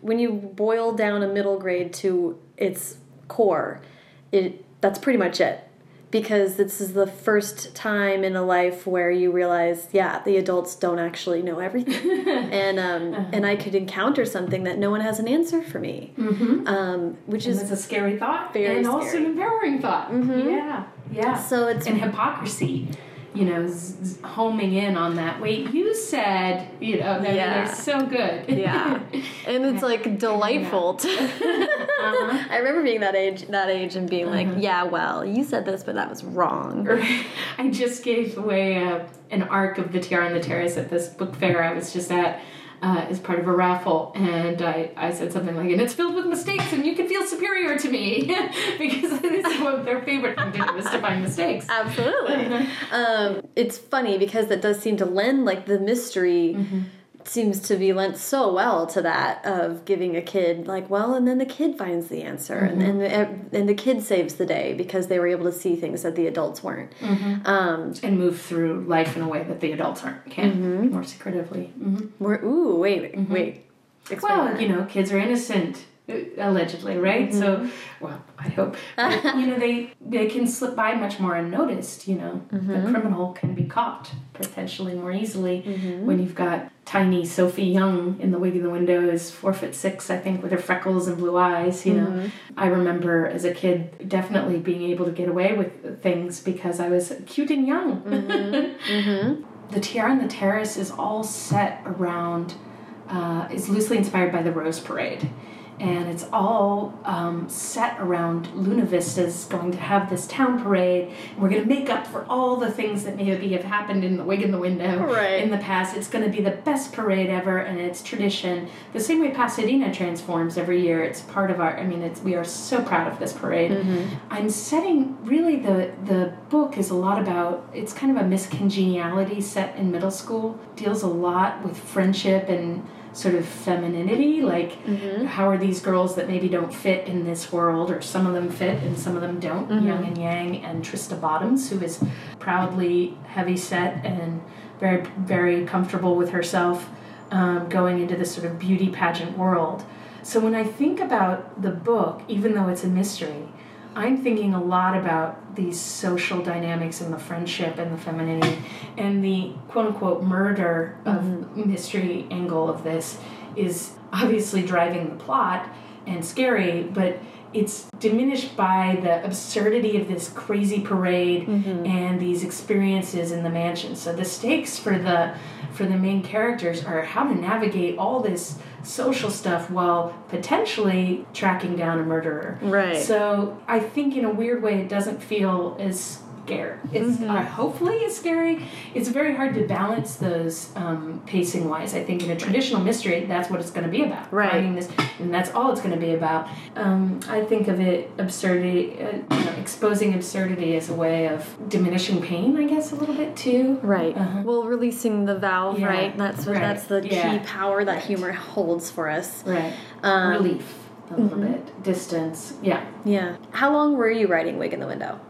When you boil down a middle grade to its core, it that's pretty much it. Because this is the first time in a life where you realize, yeah, the adults don't actually know everything, and um, uh -huh. and I could encounter something that no one has an answer for me, mm -hmm. um, which and is a scary thought, and scary. also an empowering thought. Mm -hmm. Yeah, yeah. So it's and hypocrisy you know, homing in on that. Wait, you said, you know, that yeah. they're so good. yeah, and it's like delightful. To uh-huh. I remember being that age, that age, and being like, uh-huh. yeah, well, you said this, but that was wrong. I just gave away a, an arc of the Tiara on the Terrace at this book fair I was just at uh, as part of a raffle, and I, I said something like, and it's filled with mistakes, and you can feel superior to me because this is one of their favorite thing to do is to find mistakes. Absolutely. um, it's funny because that does seem to lend like the mystery. Mm -hmm seems to be lent so well to that of giving a kid like well and then the kid finds the answer mm -hmm. and and the, and the kid saves the day because they were able to see things that the adults weren't mm -hmm. um, and move through life in a way that the adults aren't can mm -hmm. more secretively more ooh wait wait Explain well that. you know kids are innocent allegedly, right? Mm -hmm. So, mm-hmm. well, I hope but, you know they they can slip by much more unnoticed. You know, mm -hmm. the mm-hmm. criminal can be caught potentially more easily mm -hmm. when you've got tiny Sophie Young in the wig in the window is four foot six, I think, with her freckles and blue eyes. You know, mm-hmm. I remember as a kid definitely being able to get away with things because I was cute and young. the Tiara on the Terrace is all set around. Uh, is loosely inspired by the Rose Parade and it's all um, set around Luna Vista's going to have this town parade. And we're going to make up for all the things that maybe have happened in the wig in the window right. in the past. It's going to be the best parade ever, and it's tradition. The same way Pasadena transforms every year. It's part of our. I mean, it's we are so proud of this parade. Mm-hmm. I'm setting really the the book is a lot about. It's kind of a Miss Congeniality set in middle school. Deals a lot with friendship and sort of femininity like mm-hmm. how are these girls that maybe don't fit in this world or some of them fit and some of them don't mm-hmm. young and yang and trista bottoms who is proudly heavy set and very very comfortable with herself um, going into this sort of beauty pageant world so when i think about the book even though it's a mystery I'm thinking a lot about these social dynamics and the friendship and the femininity and the quote unquote murder of mm-hmm. mystery angle of this is obviously driving the plot and scary, but it's diminished by the absurdity of this crazy parade mm-hmm. and these experiences in the mansion. So the stakes for the for the main characters are how to navigate all this social stuff while potentially tracking down a murderer. Right. So I think in a weird way it doesn't feel as scare. It's mm-hmm. uh, hopefully it's scary. It's very hard to balance those um, pacing wise. I think in a traditional mystery, that's what it's going to be about. Right. Finding this, and that's all it's going to be about. Um, I think of it absurdity, uh, you know, exposing absurdity as a way of diminishing pain. I guess a little bit too. Right. Uh-huh. Well, releasing the valve. Yeah. Right. That's what, right. that's the yeah. key power that right. humor holds for us. Right. Um, Relief. A little mm-hmm. bit distance. Yeah. Yeah. How long were you writing Wig in the Window?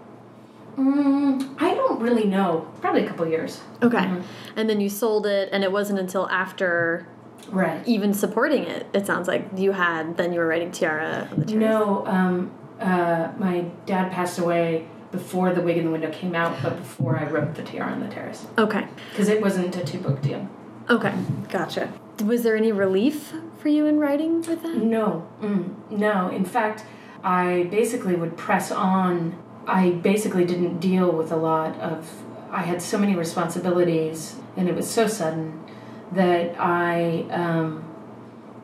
Mm, I don't really know. Probably a couple years. Okay. Mm -hmm. And then you sold it, and it wasn't until after right. even supporting it it sounds like you had then you were writing tiara no um, uh, my dad passed away before the wig in the window came out but before i wrote the tiara on the terrace. Okay. Because it wasn't a two book deal. Okay. Gotcha. Was there any relief for you in writing with that? No. Mm, no. In fact i basically would press on I basically didn't deal with a lot of. I had so many responsibilities, and it was so sudden that I, um,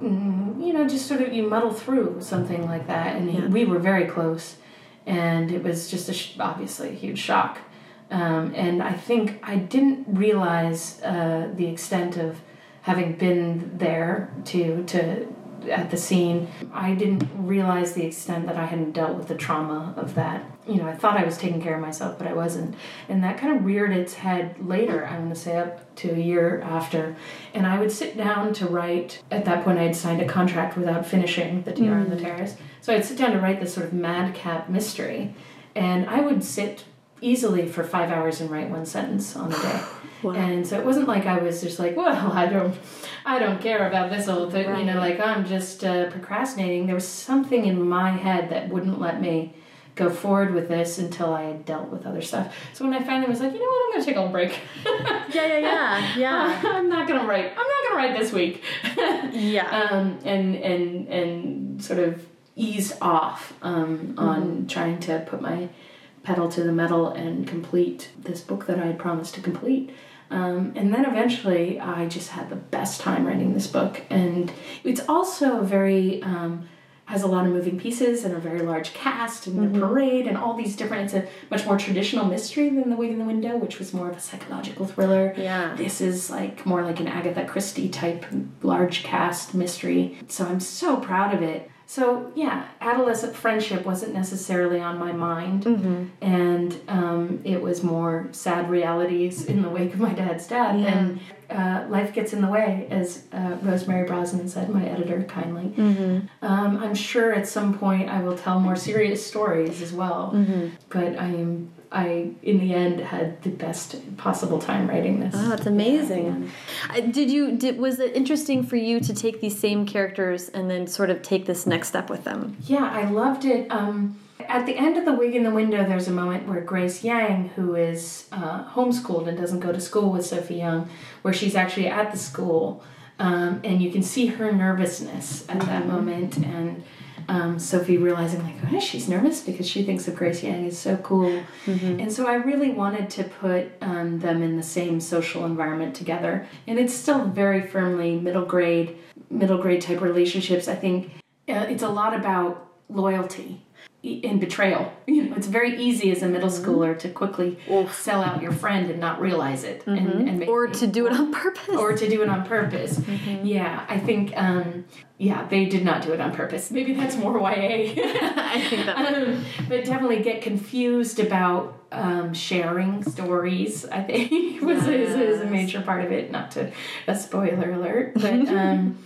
mm, you know, just sort of you muddle through something like that. And yeah. we were very close, and it was just a obviously a huge shock. Um, and I think I didn't realize uh, the extent of having been there to to at the scene. I didn't realize the extent that I hadn't dealt with the trauma of that. You know, I thought I was taking care of myself, but I wasn't. And that kind of reared its head later, I'm going to say up to a year after. And I would sit down to write, at that point, I had signed a contract without finishing The Tiara mm. and the Terrace. So I'd sit down to write this sort of madcap mystery. And I would sit easily for five hours and write one sentence on a day. Wow. And so it wasn't like I was just like, well, I don't, I don't care about this old thing, right. you know, like I'm just uh, procrastinating. There was something in my head that wouldn't let me go forward with this until I had dealt with other stuff. So when I finally was like, you know what, I'm going to take a little break. yeah, yeah, yeah, yeah. I'm not going to write. I'm not going to write this week. yeah. Um, and and and sort of eased off um, mm-hmm. on trying to put my pedal to the metal and complete this book that I had promised to complete. Um, and then eventually, I just had the best time writing this book. And it's also very, um, has a lot of moving pieces and a very large cast and mm-hmm. a parade and all these different, it's a much more traditional mystery than The Wig in the Window, which was more of a psychological thriller. Yeah. This is like more like an Agatha Christie type large cast mystery. So I'm so proud of it. So yeah, adolescent friendship wasn't necessarily on my mind, Mm-hmm. and um, it was more sad realities in the wake of my dad's death, Yeah. and uh, life gets in the way, as uh, Rosemary Brosnan said, my editor kindly. Mm-hmm. Um, I'm sure at some point I will tell more serious stories as well, Mm-hmm. but I am. I, in the end, had the best possible time writing this. Oh, that's amazing. Uh, Did you did was it interesting for you to take these same characters and then sort of take this next step with them? Yeah, I loved it. Um, at the end of The Wig in the Window, there's a moment where Grace Yang, who is uh, homeschooled and doesn't go to school with Sophie Young, where she's actually at the school, um, and you can see her nervousness at that moment, and um, Sophie realizing like, oh, she's nervous because she thinks of Grace Yang is so cool, and so I really wanted to put um, them in the same social environment together, and it's still very firmly middle grade, middle grade type relationships. I think uh, it's a lot about loyalty and betrayal. You know, it's very easy as a middle Mm-hmm. schooler to quickly sell out your friend and not realize it, and, and Mm-hmm. Or to do it on purpose. or to do it on purpose. Mm-hmm. Yeah, I think. Um, yeah, they did not do it on purpose. Maybe that's more YA. I think that um, but definitely get confused about um, sharing stories. I think was is, is a major part of it. Not to a spoiler alert, but um,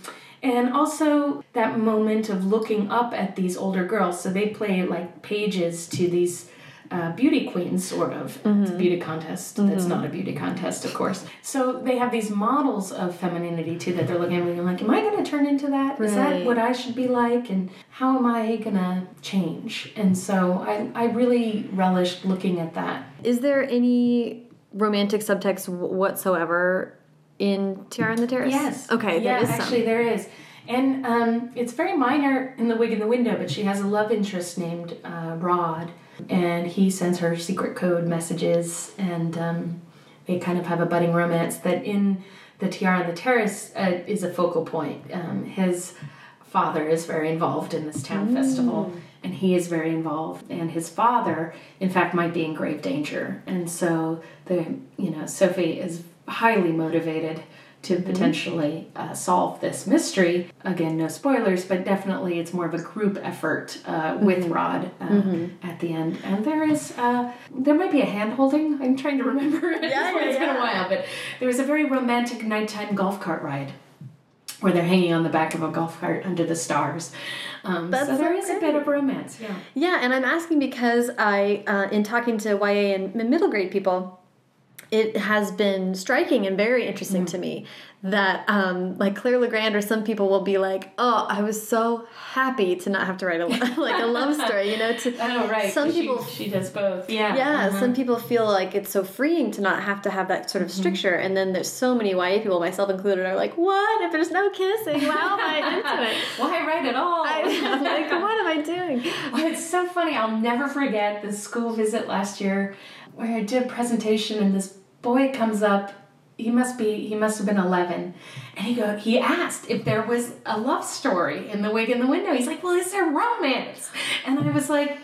and also that moment of looking up at these older girls. So they play like pages to these. Uh, beauty queens, sort of. It's a beauty contest. That's not a beauty contest, of course. So they have these models of femininity too that they're looking at, and like, am I going to turn into that? Is that Right. what I should be like? And how am I going to change? And so I, I really relished looking at that. Is there any romantic subtext whatsoever in Tiara and the Terrace? Yes. Okay, yeah, there is actually some. there is. And um, it's very minor in The Wig in the Window, but she has a love interest named uh, Rod, and he sends her secret code messages, and um, they kind of have a budding romance that in the Tiara and the Terrace uh, is a focal point. Um, his father is very involved in this town festival, and he is very involved, and his father, in fact, might be in grave danger, and so the you know Sophie is highly motivated to potentially uh, solve this mystery. Again, no spoilers, but definitely it's more of a group effort uh, with Rod uh, at the end. And there is, uh, there might be a hand holding. I'm trying to remember. Yeah, yeah, it's been a while, but there was a very romantic nighttime golf cart ride. Where they're hanging on the back of a golf cart under the stars. Um, so there so is a bit of romance, yeah. Yeah, and I'm asking because I, uh, in talking to YA and middle grade people, it has been striking and very interesting to me that, um, like Claire Legrand or some people will be like, "Oh, I was so happy to not have to write a like a love story," you know. To Oh, right. Some she- people She, does both. Yeah. yeah, uh-huh. some people feel like it's so freeing to not have to have that sort of stricture, and then there's so many YA people, myself included, are like, "What if there's no kissing? Why am I into it?" Why write at all? I, am like, "What am I doing?" Well, it's so funny. I'll never forget the school visit last year where I did a presentation in this boy comes up. He must be he must have been 11. And he go he asked if there was a love story in the wig in the window. He's like, "Well, is there romance?" And I was like,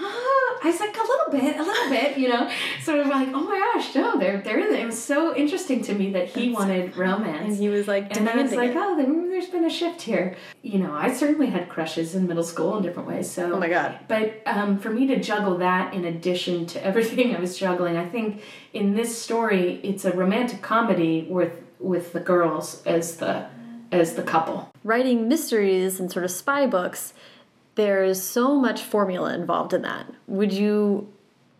"Ah," I was like a little bit, a little bit, you know. Sort of like, "Oh my gosh, no, there there is." It was so interesting to me that he wanted romance. And he was like And I was like, it. oh, then there's been a shift here. You know, I certainly had crushes in middle school in different ways. So, Oh my God. But um, for me to juggle that in addition to everything I was juggling, I think in this story, it's a romantic comedy with with the girls as the as the couple. writing mysteries and sort of spy books, there's so much formula involved in that. Would you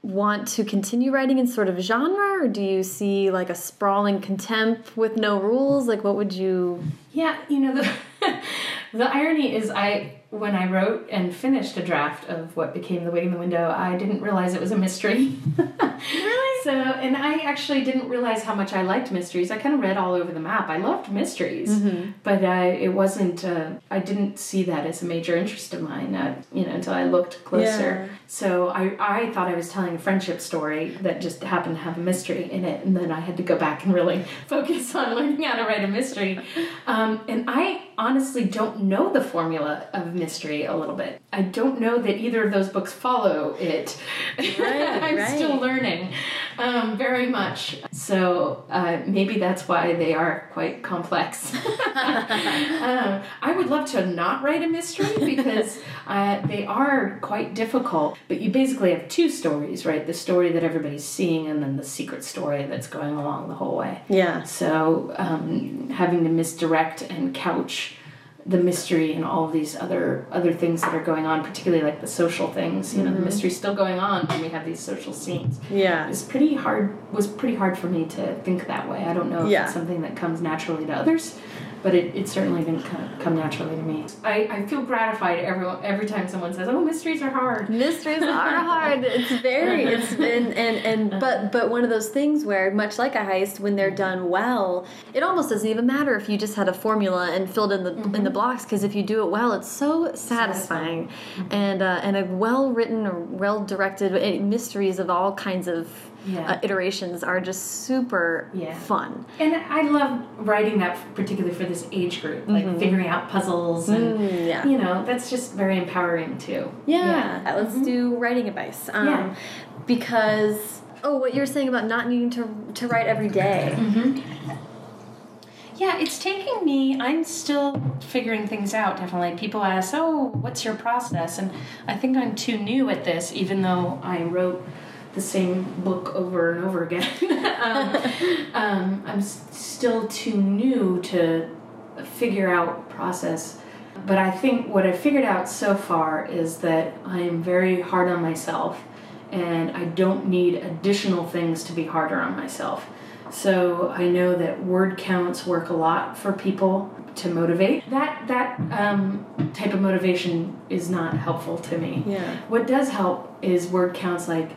want to continue writing in sort of genre, or do you see like a sprawling contempt with no rules? Like, what would you? Yeah, you know the the irony is I when I wrote and finished a draft of what became The Wig in the Window, I didn't realize it was a mystery. really? So, and I actually didn't realize how much I liked mysteries. I kind of read all over the map. I loved mysteries, but I, it wasn't. Uh, I didn't see that as a major interest of mine. Uh, you know, until I looked closer. Yeah. So I, I thought I was telling a friendship story that just happened to have a mystery in it, and then I had to go back and really focus on learning how to write a mystery. Um, and I honestly don't know the formula of mystery a little bit. I don't know that either of those books follow it. Right, I'm right. still learning um, very much. So uh, maybe that's why they are quite complex. um, I would love to not write a mystery because uh, they are quite difficult. But you basically have two stories, right? The story that everybody's seeing, and then the secret story that's going along the whole way. Yeah. So um, having to misdirect and couch the mystery and all these other other things that are going on, particularly like the social things. You know, the mystery's still going on when we have these social scenes. Yeah. It's pretty hard. Was pretty hard for me to think that way. I don't know if Yeah. it's something that comes naturally to others, but it, it certainly didn't come, come naturally to me. I, I feel gratified every every time someone says, "Oh, mysteries are hard." Mysteries are hard. It's very. It's been and and uh-huh. but but one of those things where much like a heist, when they're done well, it almost doesn't even matter if you just had a formula and filled in the in the mm-hmm. blocks because if you do it well, it's so satisfying, and uh, and a well written or well directed eh, mysteries of all kinds of. Yeah. Uh, iterations are just super Yeah. fun. And I love writing that, particularly for this age group, like figuring out puzzles and Mm, yeah. you know that's just very empowering too. Yeah, let's do writing advice. Um, Yeah. Because oh, what you're saying about not needing to to write every day. Yeah, it's taking me. I'm still figuring things out. Definitely, people ask, "Oh, what's your process?" And I think I'm too new at this, even though I wrote the same book over and over again. um, um, I'm still too new to figure out process. But I think what I've figured out so far is that I am very hard on myself and I don't need additional things to be harder on myself. So I know that word counts work a lot for people to motivate. That that um, type of motivation is not helpful to me. Yeah. What does help is word counts like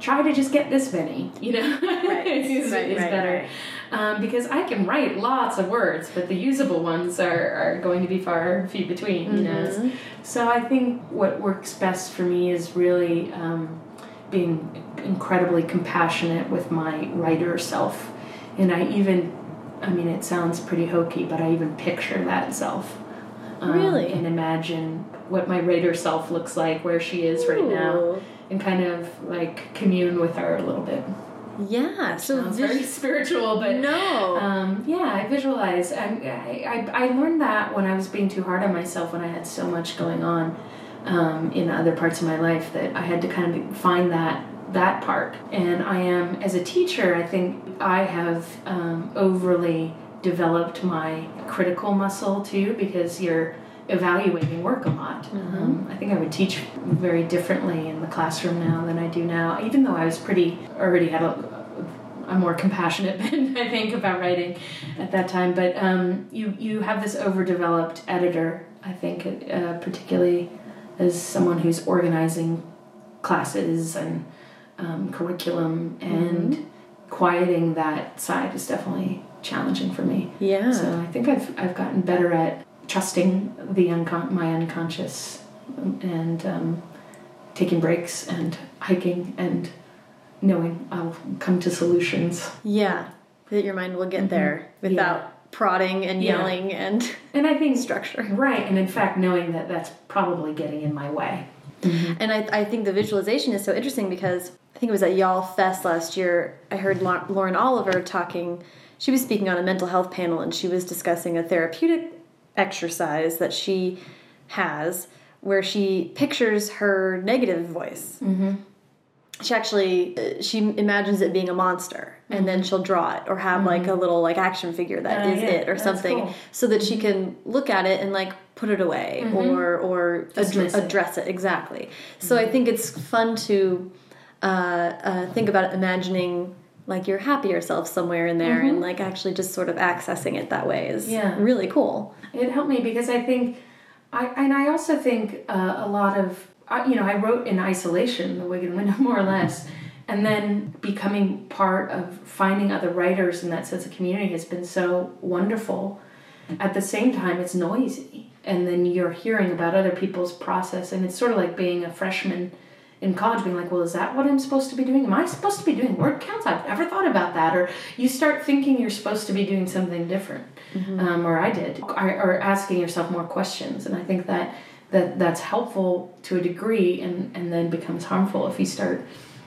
try to just get this many, you know, is, right, is right, better. Um, because I can write lots of words, but the usable ones are, are going to be far few between, you Mm-hmm. know. So I think what works best for me is really um, being incredibly compassionate with my writer self. And I even, I mean, it sounds pretty hokey, but I even picture that self. Um, Really? And imagine what my writer self looks like, where she is right now, Ooh. And kind of like commune with her a little bit. Yeah. So Sounds very spiritual, but no. um, yeah, I visualize. I, I, I I learned that when I was being too hard on myself when I had so much going on um, in other parts of my life that I had to kind of find that that part. And I am as a teacher, I think I have um, overly developed my critical muscle too because you're evaluating work a lot. Um, I think I would teach very differently in the classroom now than I do now, even though I was pretty already had a, a more compassionate bent, I think, about writing at that time. But um, you you have this overdeveloped editor, I think, uh, particularly as someone who's organizing classes and um, curriculum and quieting that side is definitely challenging for me. yeah. So I think I've I've gotten better at trusting the uncon- my unconscious and um, taking breaks and hiking and knowing I'll come to solutions. yeah. That your mind will get there without prodding and Yeah. yelling and And I think structure. right, and in fact, knowing that that's probably getting in my way. And I, I think the visualization is so interesting because I think it was at YALLFest last year. I heard Lau- Lauren Oliver talking. She was speaking on a mental health panel and she was discussing a therapeutic exercise that she has where she pictures her negative voice. Mm-hmm. She actually uh, she imagines it being a monster, and then she'll draw it or have like a little like action figure that Uh, is yeah, it or something, cool. so that she can look at it and like put it away or or Dismiss it. address it exactly. So I think it's fun to uh, uh, think about imagining like your happier self somewhere in there and like actually just sort of accessing it that way is Yeah. really cool. It helped me because I think, I and I also think uh, a lot of you know I wrote in isolation, the Wig in window more or less, and then becoming part of finding other writers in that sense of community has been so wonderful. At the same time, it's noisy, and then you're hearing about other people's process, and it's sort of like being a freshman in college being like, well, is that what I'm supposed to be doing? Am I supposed to be doing word counts? I've never thought about that. Or you start thinking you're supposed to be doing something different, mm-hmm. um, or I did, or, or asking yourself more questions. And I think that that that's helpful to a degree, and and then becomes harmful if you start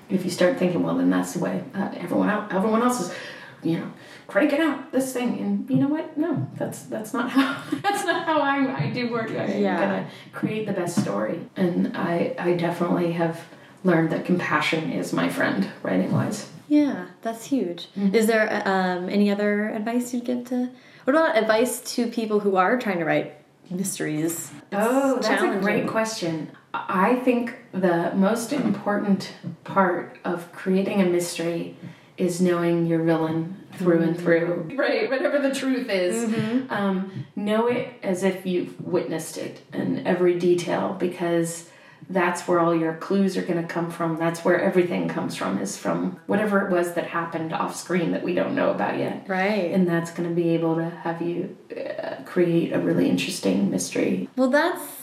if you start thinking, well, then that's the way uh, everyone else, everyone else is, you know cranking out this thing and you know what no that's that's not how that's not how i, I do work i'm yeah. gonna create the best story and i i definitely have learned that compassion is my friend writing wise yeah that's huge mm-hmm. is there um, any other advice you'd give to what about advice to people who are trying to write mysteries it's oh that's a great question i think the most important part of creating a mystery is knowing your villain through mm-hmm. and through. Right, whatever the truth is. Mm-hmm. Um, know it as if you've witnessed it in every detail because that's where all your clues are going to come from. That's where everything comes from, is from whatever it was that happened off screen that we don't know about yet. Right. And that's going to be able to have you uh, create a really interesting mystery. Well, that's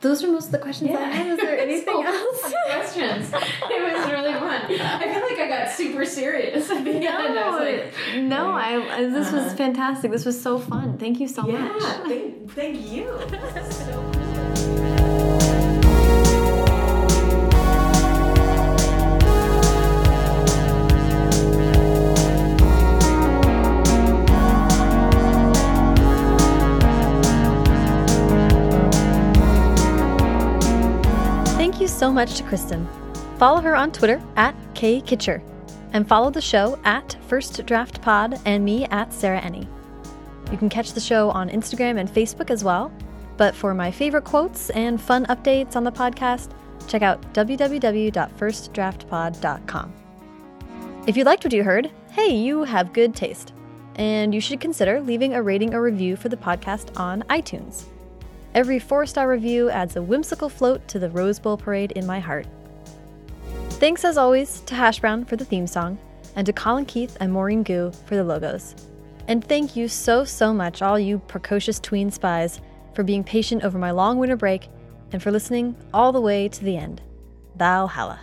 those are most of the questions yeah. I had. Is there anything so else? questions. It was really fun. I feel like I got super serious. no, like, no. I, I this was uh-huh. fantastic. This was so fun. Thank you so yeah, much. Thank, thank you. so much to Kristen. Follow her on Twitter at Kay Kittscher and follow the show at First Draft Pod and me at Sarah Enni. You can catch the show on Instagram and Facebook as well. But for my favorite quotes and fun updates on the podcast, check out www.firstdraftpod.com. If you liked what you heard, hey, you have good taste. And you should consider leaving a rating or review for the podcast on iTunes. Every four star review adds a whimsical float to the Rose Bowl parade in my heart. Thanks as always to Hash Brown for the theme song, and to Colin Keith and Maureen Gu for the logos. And thank you so, so much, all you precocious tween spies, for being patient over my long winter break and for listening all the way to the end. Valhalla.